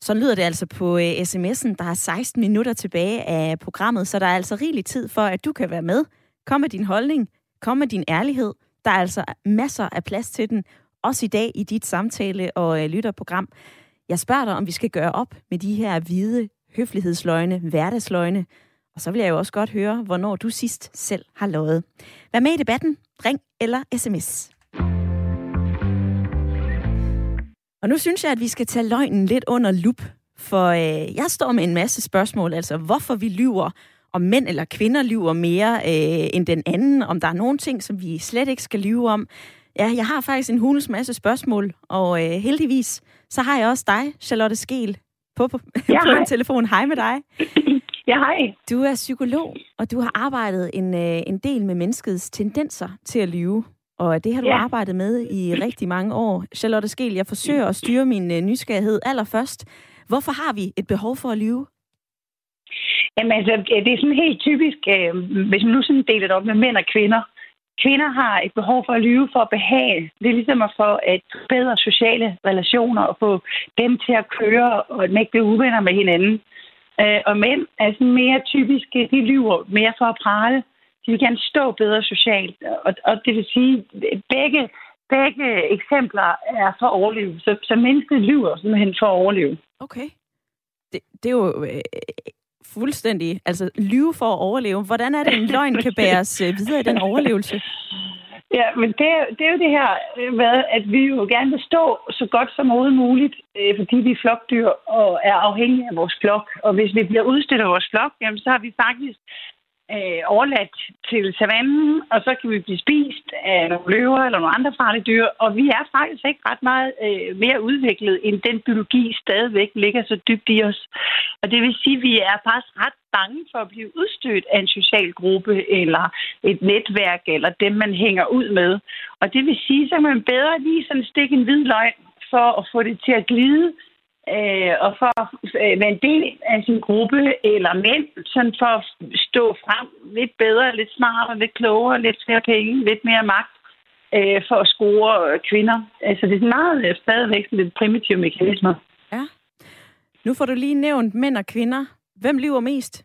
Så lyder det altså på øh, sms'en. Der er 16 minutter tilbage af programmet, så der er altså rigelig tid for, at du kan være med. Kom med din holdning, kom med din ærlighed. Der er altså masser af plads til den, også i dag i dit samtale- og øh, lytterprogram. Jeg spørger dig, om vi skal gøre op med de her hvide høflighedsløgne, hverdagsløgne, og så vil jeg jo også godt høre, hvornår du sidst selv har lovet. Vær med i debatten. Ring eller sms. Og nu synes jeg, at vi skal tage løgnen lidt under lup, for øh, jeg står med en masse spørgsmål, altså hvorfor vi lyver, om mænd eller kvinder lyver mere øh, end den anden, om der er nogle ting, som vi slet ikke skal lyve om. Ja, jeg har faktisk en hulens masse spørgsmål, og øh, heldigvis, så har jeg også dig, Charlotte Skel, på, på, ja, på en telefon. Hej med dig.
Ja, hej.
Du er psykolog, og du har arbejdet en, øh, en del med menneskets tendenser til at lyve. Og det har du ja. arbejdet med i rigtig mange år. Charlotte Skel, jeg forsøger at styre min øh, nysgerrighed allerførst. Hvorfor har vi et behov for at lyve?
Jamen altså, øh, det er sådan helt typisk, øh, hvis man nu sådan deler det op med mænd og kvinder. Kvinder har et behov for at lyve for at behage. Det er ligesom at få at bedre sociale relationer og få dem til at køre og ikke blive uvenner med hinanden. Øh, og mænd er sådan mere typiske, de lyver mere for at prale. De vil gerne stå bedre socialt. Og, og det vil sige, begge, begge eksempler er for at overleve. Så, så mennesket lyver simpelthen for at overleve.
Okay. Det, det er jo øh, fuldstændig, altså lyve for at overleve. Hvordan er det, en løgn kan bæres øh, videre i den overlevelse?
Ja, men det, det er jo det her med, at vi jo gerne vil stå så godt som overhovedet muligt, øh, fordi vi er flokdyr og er afhængige af vores flok. Og hvis vi bliver udstillet af vores flok, jamen, så har vi faktisk øh, overladt til savannen, og så kan vi blive spist af nogle løver eller nogle andre farlige dyr. Og vi er faktisk ikke ret meget øh, mere udviklet, end den biologi stadigvæk ligger så dybt i os. Og det vil sige, at vi er faktisk ret bange for at blive udstødt af en social gruppe eller et netværk eller dem, man hænger ud med. Og det vil sige, at man bedre lige sådan stikke en hvid løgn for at få det til at glide, øh, og for at øh, være en del af sin gruppe eller mænd, sådan for at stå frem lidt bedre, lidt smartere, lidt klogere, lidt flere penge, lidt mere magt øh, for at score kvinder. Altså det er meget øh, stadigvæk lidt primitive mekanismer.
Ja. Nu får du lige nævnt mænd og kvinder. Hvem lyver mest?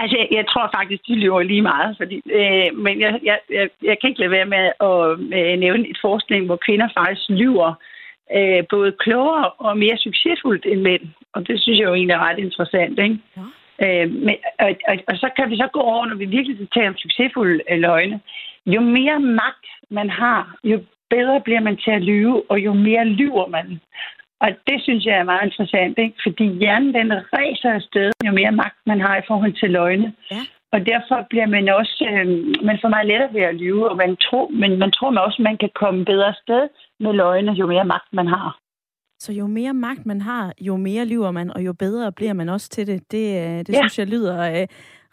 Altså, jeg, jeg tror faktisk, de lyver lige meget. Fordi, øh, men jeg, jeg, jeg, jeg kan ikke lade være med at øh, nævne et forskning, hvor kvinder faktisk lyver øh, både klogere og mere succesfuldt end mænd. Og det synes jeg jo egentlig er ret interessant. Ikke? Ja. Øh, men, og, og, og så kan vi så gå over, når vi virkelig skal tale om succesfulde øh, løgne. Jo mere magt man har, jo bedre bliver man til at lyve, og jo mere lyver man. Og det synes jeg er meget interessant, ikke? fordi hjernen den ræser afsted, jo mere magt man har i forhold til løgne. Ja. Og derfor bliver man også, øh, man får meget lettere ved at lyve, og man tror, men man tror man også, man kan komme bedre afsted med løgne, jo mere magt man har.
Så jo mere magt man har, jo mere lyver man, og jo bedre bliver man også til det. Det, øh, det ja. synes jeg lyder øh,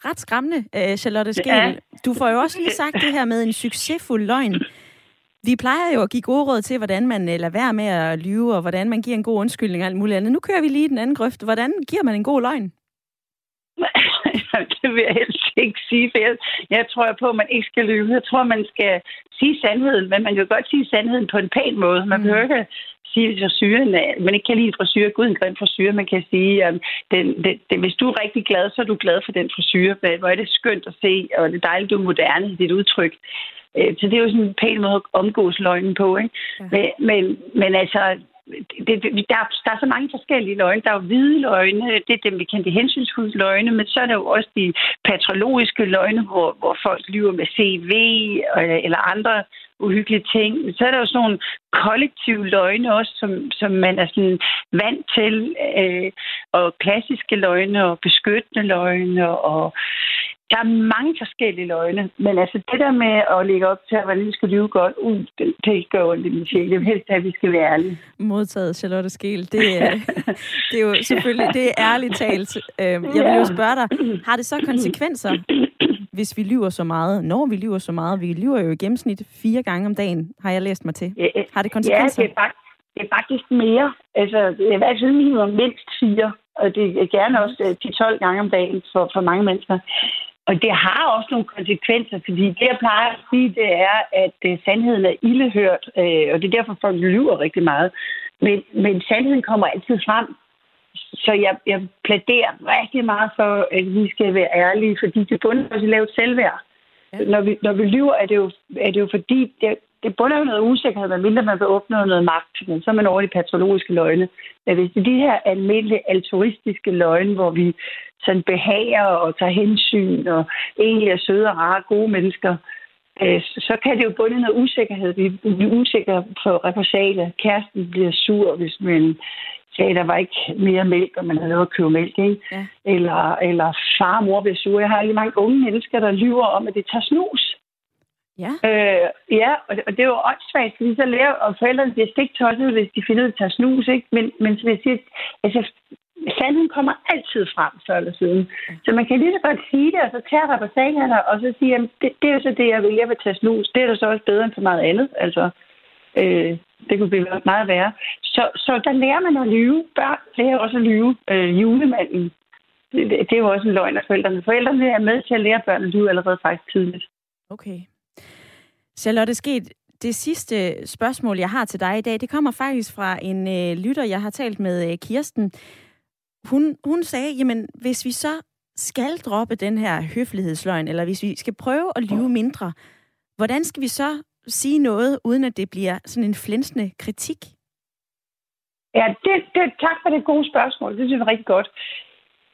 ret skræmmende, øh, Charlotte Skel. Ja. Du får jo også lige sagt det her med en succesfuld løgn. Vi plejer jo at give gode råd til, hvordan man øh, lader være med at lyve, og hvordan man giver en god undskyldning og alt muligt andet. Nu kører vi lige den anden grøft. Hvordan giver man en god løgn?
det vil jeg helst ikke sige, for jeg, jeg tror på, at man ikke skal lyve. Jeg tror, man skal sige sandheden, men man kan godt sige sandheden på en pæn måde. Man behøver ikke sige, frisyren, man ikke kan lide en frisyr, gud en grim frisyr. Man kan sige, at den, den, den, hvis du er rigtig glad, så er du glad for den frisyr. Hvor er det skønt at se, og det er dejligt, du er moderne i dit udtryk. Øh, så det er jo sådan en pæn måde at omgås løgnen på. Ikke? Ja. Men, men, men altså, det, det, der, der er så mange forskellige løgne. Der er jo hvide løgne, det er dem, vi kender de hensynsfulde løgne, men så er der jo også de patologiske løgne, hvor, hvor folk lyver med CV øh, eller andre uhyggelige ting. Så er der jo sådan nogle kollektive løgne også, som, som man er sådan vant til, øh, og klassiske løgne og beskyttende løgne og der er mange forskellige løgne, men altså det der med at lægge op til, at man lige skal lyve godt, uh, det, det gør ondt i min sjæl. Det er helst, at vi skal være ærlige.
Modtaget, Charlotte Skel. Det, er, det er jo selvfølgelig, det er ærligt talt. Øhm, jeg vil jo spørge dig, har det så konsekvenser, hvis vi lyver så meget? Når vi lyver så meget? Vi lyver jo i gennemsnit fire gange om dagen, har jeg læst mig til. Har det konsekvenser?
Ja, det er faktisk, det er faktisk mere. Altså, det er i hvert fald minimum mindst fire, og det er gerne også 10-12 øh, gange om dagen for, for mange mennesker. Og det har også nogle konsekvenser, fordi det, jeg plejer at sige, det er, at uh, sandheden er ildehørt, uh, og det er derfor, folk lyver rigtig meget. Men, men sandheden kommer altid frem. Så jeg, jeg plæderer rigtig meget for, at vi skal være ærlige, fordi det bunder også i lavt selvværd. Ja. Når, vi, når vi lyver, er det jo, er det jo fordi, det, det bunder jo noget usikkerhed, medmindre man vil opnå noget magt. Men så er man over de patologiske løgne. Men hvis det er de her almindelige altruistiske løgne, hvor vi sådan behager og tager hensyn og egentlig er søde og rare, gode mennesker, øh, så kan det jo bunde noget usikkerhed. Vi er usikre på repressalie. Kæresten bliver sur, hvis man sagde, at der var ikke mere mælk, og man havde lov at købe mælk. Ikke? Ja. Eller, eller far og mor bliver sur. Jeg har lige mange unge mennesker, der lyver om, at det tager snus.
Ja.
Øh, ja, og det, og det er jo åndssvagt, fordi så lærer, og forældrene bliver stiktosset, hvis de finder ud af at tage snus, ikke? Men, men som jeg siger, altså, sandheden kommer altid frem før eller siden. Så man kan lige så godt sige det, og så på sagerne, og så siger, at det, det, er jo så det, jeg vil, jeg vil tage snus. Det er da så også bedre end for meget andet. Altså, øh, det kunne blive meget værre. Så, så der lærer man at lyve. Børn lærer også at lyve. Øh, julemanden, det, det, er jo også en løgn af forældrene. Forældrene er med til at lære børn at lyve allerede faktisk tidligt.
Okay. Charlotte Sket, det sidste spørgsmål, jeg har til dig i dag, det kommer faktisk fra en øh, lytter, jeg har talt med, øh, Kirsten. Hun, hun sagde, jamen hvis vi så skal droppe den her høflighedsløgn, eller hvis vi skal prøve at lyve mindre, hvordan skal vi så sige noget, uden at det bliver sådan en flænsende kritik?
Ja, det, det, tak for det gode spørgsmål. Det synes jeg er rigtig godt.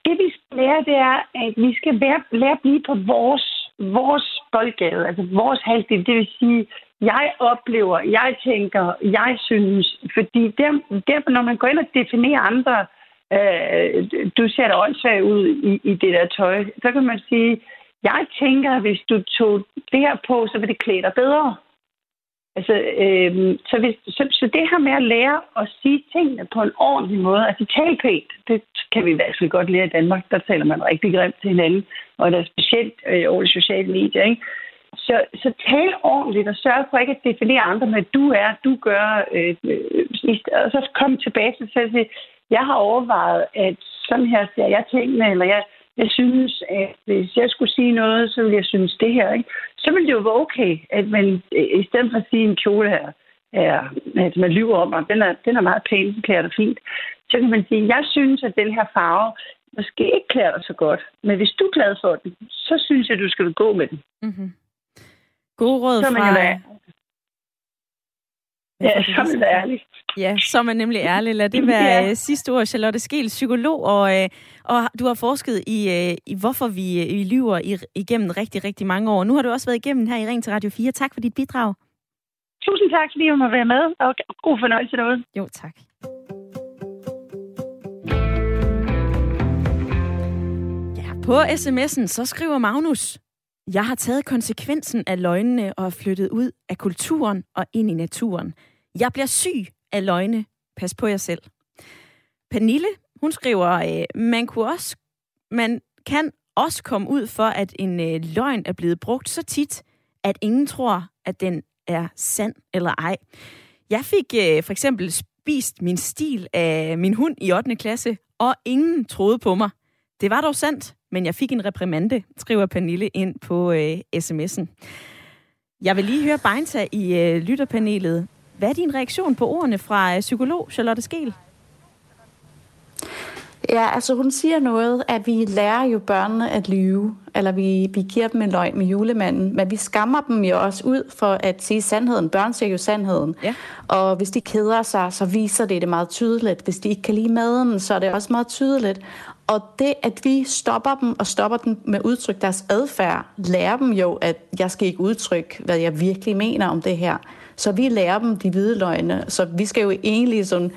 Det vi skal lære, det er, at vi skal lære, lære at blive på vores vores boldgade, altså vores halvdel, det vil sige, jeg oplever, jeg tænker, jeg synes, fordi der, der når man går ind og definerer andre, øh, du ser da åndssvagt ud i, i det der tøj, så kan man sige, jeg tænker, at hvis du tog det her på, så vil det klæde dig bedre. Altså, øh, så, hvis, så, så det her med at lære at sige tingene på en ordentlig måde, altså tale pænt, det kan vi i hvert fald godt lære i Danmark. Der taler man rigtig grimt til hinanden, og der er specielt øh, over de sociale medier. Ikke? Så, så tal ordentligt og sørg for ikke at definere andre med, at du er, du gør, øh, øh, og så kom tilbage til sig og jeg har overvejet, at sådan her ser jeg tingene, eller jeg, jeg synes, at hvis jeg skulle sige noget, så ville jeg synes det her. Ikke? Så ville det jo være okay, at man i stedet for at sige en kjole her, er, at man lyver om, at den er, den er meget pæn, den klæder dig fint. Så kan man sige, at jeg synes, at den her farve måske ikke klæder dig så godt. Men hvis du er glad for den, så synes jeg, at du skal gå med den.
Mm-hmm. God råd så fra...
Ja, så er man ærlig.
Ja, så er man nemlig ærlig. Lad det være ja. Øh, sidste ord. Charlotte Skel, psykolog, og, øh, og du har forsket i, øh, i hvorfor vi, vi lyver i, igennem rigtig, rigtig mange år. Nu har du også været igennem her i Ring til Radio 4. Tak for dit bidrag.
Tusind tak, fordi jeg må være med, og god fornøjelse derude.
Jo, tak. Ja, på sms'en, så skriver Magnus, jeg har taget konsekvensen af løgnene og er flyttet ud af kulturen og ind i naturen. Jeg bliver syg af løgne. Pas på jer selv. Pernille, hun skriver, øh, man, kunne også, man kan også komme ud for, at en øh, løgn er blevet brugt så tit, at ingen tror, at den er sand eller ej. Jeg fik øh, for eksempel spist min stil af min hund i 8. klasse, og ingen troede på mig. Det var dog sandt, men jeg fik en reprimande, skriver Pernille ind på øh, sms'en. Jeg vil lige høre Beinta i øh, lytterpanelet. Hvad er din reaktion på ordene fra øh, psykolog Charlotte Skel?
Ja, altså hun siger noget, at vi lærer jo børnene at lyve, eller vi, vi giver dem en løgn med julemanden, men vi skammer dem jo også ud for at sige sandheden. Børn siger jo sandheden. Ja. Og hvis de keder sig, så viser det det meget tydeligt. Hvis de ikke kan lide maden, så er det også meget tydeligt. Og det, at vi stopper dem og stopper dem med at udtrykke deres adfærd, lærer dem jo, at jeg skal ikke udtrykke, hvad jeg virkelig mener om det her. Så vi lærer dem de hvide løgne. Så vi skal jo egentlig sådan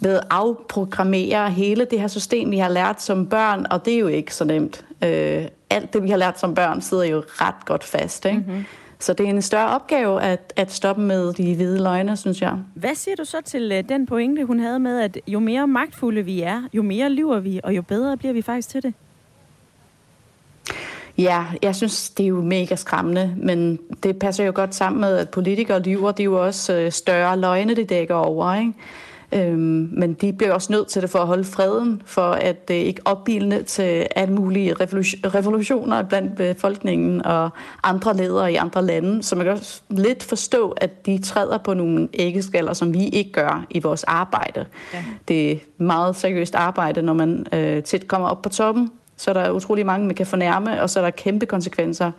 ved at afprogrammere hele det her system, vi har lært som børn, og det er jo ikke så nemt. Øh, alt det, vi har lært som børn, sidder jo ret godt fast. Ikke? Mm-hmm. Så det er en større opgave at, at stoppe med de hvide løgne, synes jeg.
Hvad siger du så til uh, den pointe, hun havde med, at jo mere magtfulde vi er, jo mere lyver vi, og jo bedre bliver vi faktisk til det?
Ja, jeg synes, det er jo mega skræmmende, men det passer jo godt sammen med, at politikere lyver, det er jo også øh, større løgne, det dækker over, ikke? Øhm, men de bliver også nødt til det for at holde freden, for at det ikke opbilde til alle mulige revolutioner blandt befolkningen og andre ledere i andre lande. Så man kan også lidt forstå, at de træder på nogle æggeskaller, som vi ikke gør i vores arbejde. Ja. Det er meget seriøst arbejde, når man øh, tit kommer op på toppen. Så er der utrolig mange, man kan fornærme, og så er der kæmpe konsekvenser.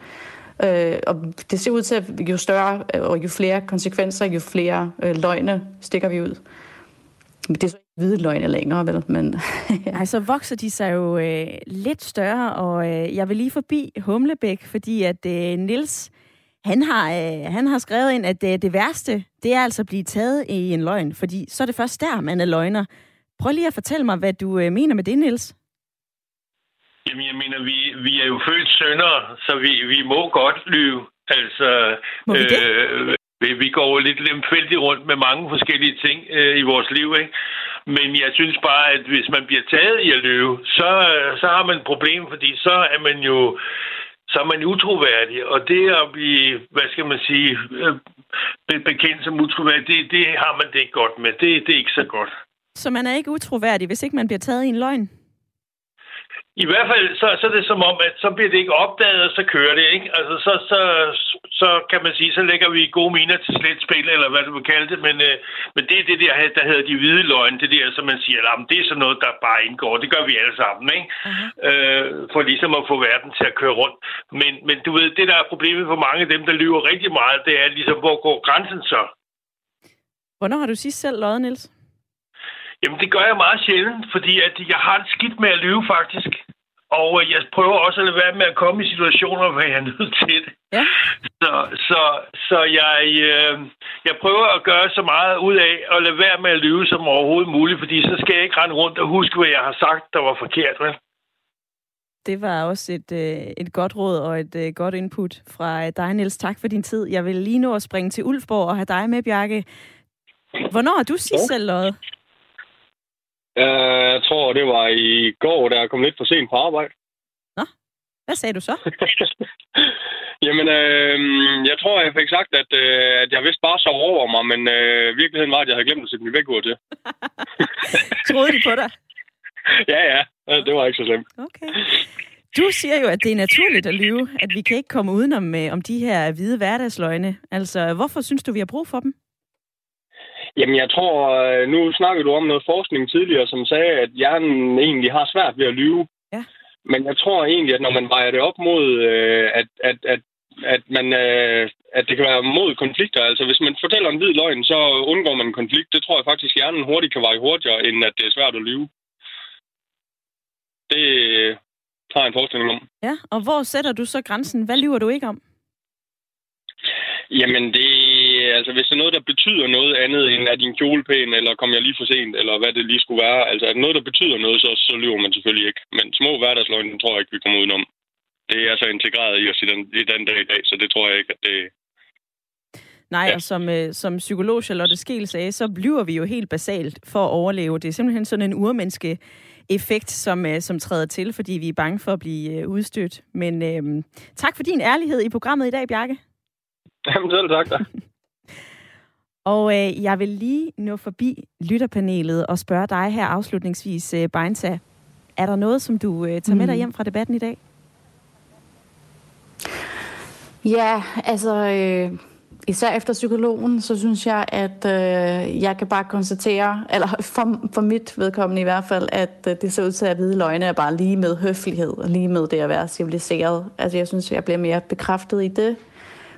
Øh, og det ser ud til, at jo større øh, og jo flere konsekvenser, jo flere øh, løgne stikker vi ud. Men det er så ikke hvide løgne længere, vel? Men,
ja. Ej, så vokser de sig jo øh, lidt større, og øh, jeg vil lige forbi Humlebæk, fordi at øh, Nils han har, øh, han har skrevet ind, at øh, det værste, det er altså at blive taget i en løgn, fordi så er det først der, man er løgner. Prøv lige at fortælle mig, hvad du øh, mener med det, Nils.
Jamen, jeg mener, vi, vi er jo født sønder, så vi, vi må godt lyve. Altså,
må vi det? Øh,
vi går lidt lemfældigt rundt med mange forskellige ting øh, i vores liv, ikke? Men jeg synes bare, at hvis man bliver taget i at løbe, så, så har man et problem, fordi så er man jo så er man utroværdig. Og det at blive, hvad skal man sige, øh, bekendt som utroværdig, det, det har man det ikke godt med. Det, det er ikke så godt.
Så man er ikke utroværdig, hvis ikke man bliver taget i en løgn?
I hvert fald, så, så er det som om, at så bliver det ikke opdaget, og så kører det, ikke? Altså, så, så, så kan man sige, så lægger vi gode miner til slet spil, eller hvad du vil kalde det, men, øh, men det er det der, der hedder de hvide løgne, det der, som man siger, at det er sådan noget, der bare indgår, det gør vi alle sammen, ikke? Uh-huh. Øh, for ligesom at få verden til at køre rundt. Men, men du ved, det der er problemet for mange af dem, der lyver rigtig meget, det er ligesom, hvor går grænsen så?
Hvornår har du sidst selv løjet, Niels?
Jamen, det gør jeg meget sjældent, fordi at jeg har det skidt med at lyve, faktisk. Og øh, jeg prøver også at lade være med at komme i situationer, hvor jeg er nødt til det. Ja. Så, så, så jeg, øh, jeg prøver at gøre så meget ud af at lade være med at lyve som overhovedet muligt, fordi så skal jeg ikke rende rundt og huske, hvad jeg har sagt, der var forkert. Vel?
Det var også et, øh, et godt råd og et øh, godt input fra dig, Niels. Tak for din tid. Jeg vil lige nå at springe til Ulfborg og have dig med, Bjarke. Hvornår har du sidst selv løjet?
Jeg tror, det var i går, da jeg kom lidt for sent på arbejde.
Nå, hvad sagde du så?
Jamen, øh, jeg tror, jeg fik sagt, at, øh, at jeg vidste bare så over mig, men øh, virkeligheden var, at jeg havde glemt at sætte min vækord til.
Troede de på dig?
ja, ja. Det var ikke så slemt.
Okay. Du siger jo, at det er naturligt at lyve, at vi kan ikke komme udenom øh, om de her hvide hverdagsløgne. Altså, hvorfor synes du, vi har brug for dem?
Jamen, jeg tror, øh, nu snakkede du om noget forskning tidligere, som sagde, at hjernen egentlig har svært ved at lyve. Ja. Men jeg tror egentlig, at når man vejer det op mod, øh, at, at, at, at, man, øh, at det kan være mod konflikter, altså hvis man fortæller en hvid løgn, så undgår man en konflikt. Det tror jeg faktisk, at hjernen hurtigt kan veje hurtigere, end at det er svært at lyve. Det har jeg en forestilling om.
Ja, og hvor sætter du så grænsen? Hvad lyver du ikke om?
Jamen, det altså, hvis det er noget, der betyder noget andet end, at din kjole pæn, eller kom jeg lige for sent, eller hvad det lige skulle være. Altså, er det noget, der betyder noget, så, så lyver man selvfølgelig ikke. Men små hverdagsløgne, tror jeg ikke, vi kommer udenom. Det er så integreret i os i den, i den dag i dag, så det tror jeg ikke, at det...
Nej, ja. og som, øh, som psykolog Charlotte Skel sagde, så bliver vi jo helt basalt for at overleve. Det er simpelthen sådan en urmenneske effekt, som, øh, som træder til, fordi vi er bange for at blive øh, udstødt. Men øh, tak for din ærlighed i programmet i dag, Bjarke.
Jamen selv tak da.
Og øh, jeg vil lige nå forbi lytterpanelet og spørge dig her afslutningsvis, øh, Beinta. Er der noget, som du øh, tager med dig mm. hjem fra debatten i dag?
Ja, altså... Øh især efter psykologen, så synes jeg, at øh, jeg kan bare konstatere, eller for, for mit vedkommende i hvert fald, at øh, det ser ud til, at hvide løgne er bare lige med høflighed, lige med det at være civiliseret. Altså jeg synes, jeg bliver mere bekræftet i det.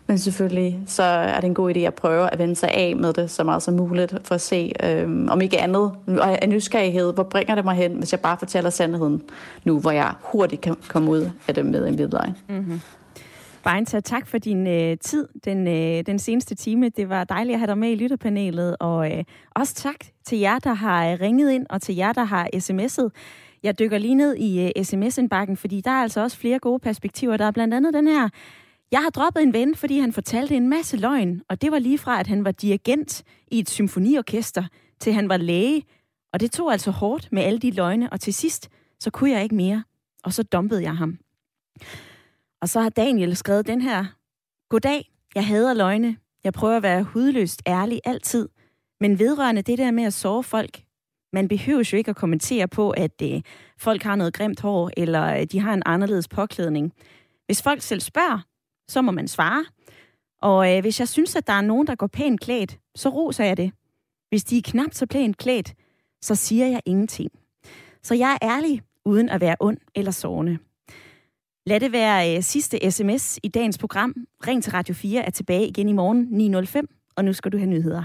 Men selvfølgelig så er det en god idé at prøve at vende sig af med det så meget som muligt, for at se, øhm, om ikke andet, og en nysgerrighed, hvor bringer det mig hen, hvis jeg bare fortæller sandheden nu, hvor jeg hurtigt kan komme ud af det med en hvid. Mm-hmm.
Beinta, tak for din øh, tid den, øh, den seneste time. Det var dejligt at have dig med i lytterpanelet, og øh, også tak til jer, der har øh, ringet ind, og til jer, der har sms'et. Jeg dykker lige ned i øh, sms-indbakken, fordi der er altså også flere gode perspektiver. Der er blandt andet den her, jeg har droppet en ven, fordi han fortalte en masse løgn, og det var lige fra, at han var dirigent i et symfoniorkester, til han var læge, og det tog altså hårdt med alle de løgne, og til sidst, så kunne jeg ikke mere, og så dumpede jeg ham. Og så har Daniel skrevet den her. Goddag, jeg hader løgne. Jeg prøver at være hudløst ærlig altid. Men vedrørende det der med at sove folk, man behøver jo ikke at kommentere på, at øh, folk har noget grimt hår, eller øh, de har en anderledes påklædning. Hvis folk selv spørger, så må man svare. Og øh, hvis jeg synes, at der er nogen, der går pænt klædt, så roser jeg det. Hvis de er knap så pænt klædt, så siger jeg ingenting. Så jeg er ærlig, uden at være ond eller sårende. Lad det være øh, sidste sms i dagens program. Ring til Radio 4 er tilbage igen i morgen 9.05, og nu skal du have nyheder.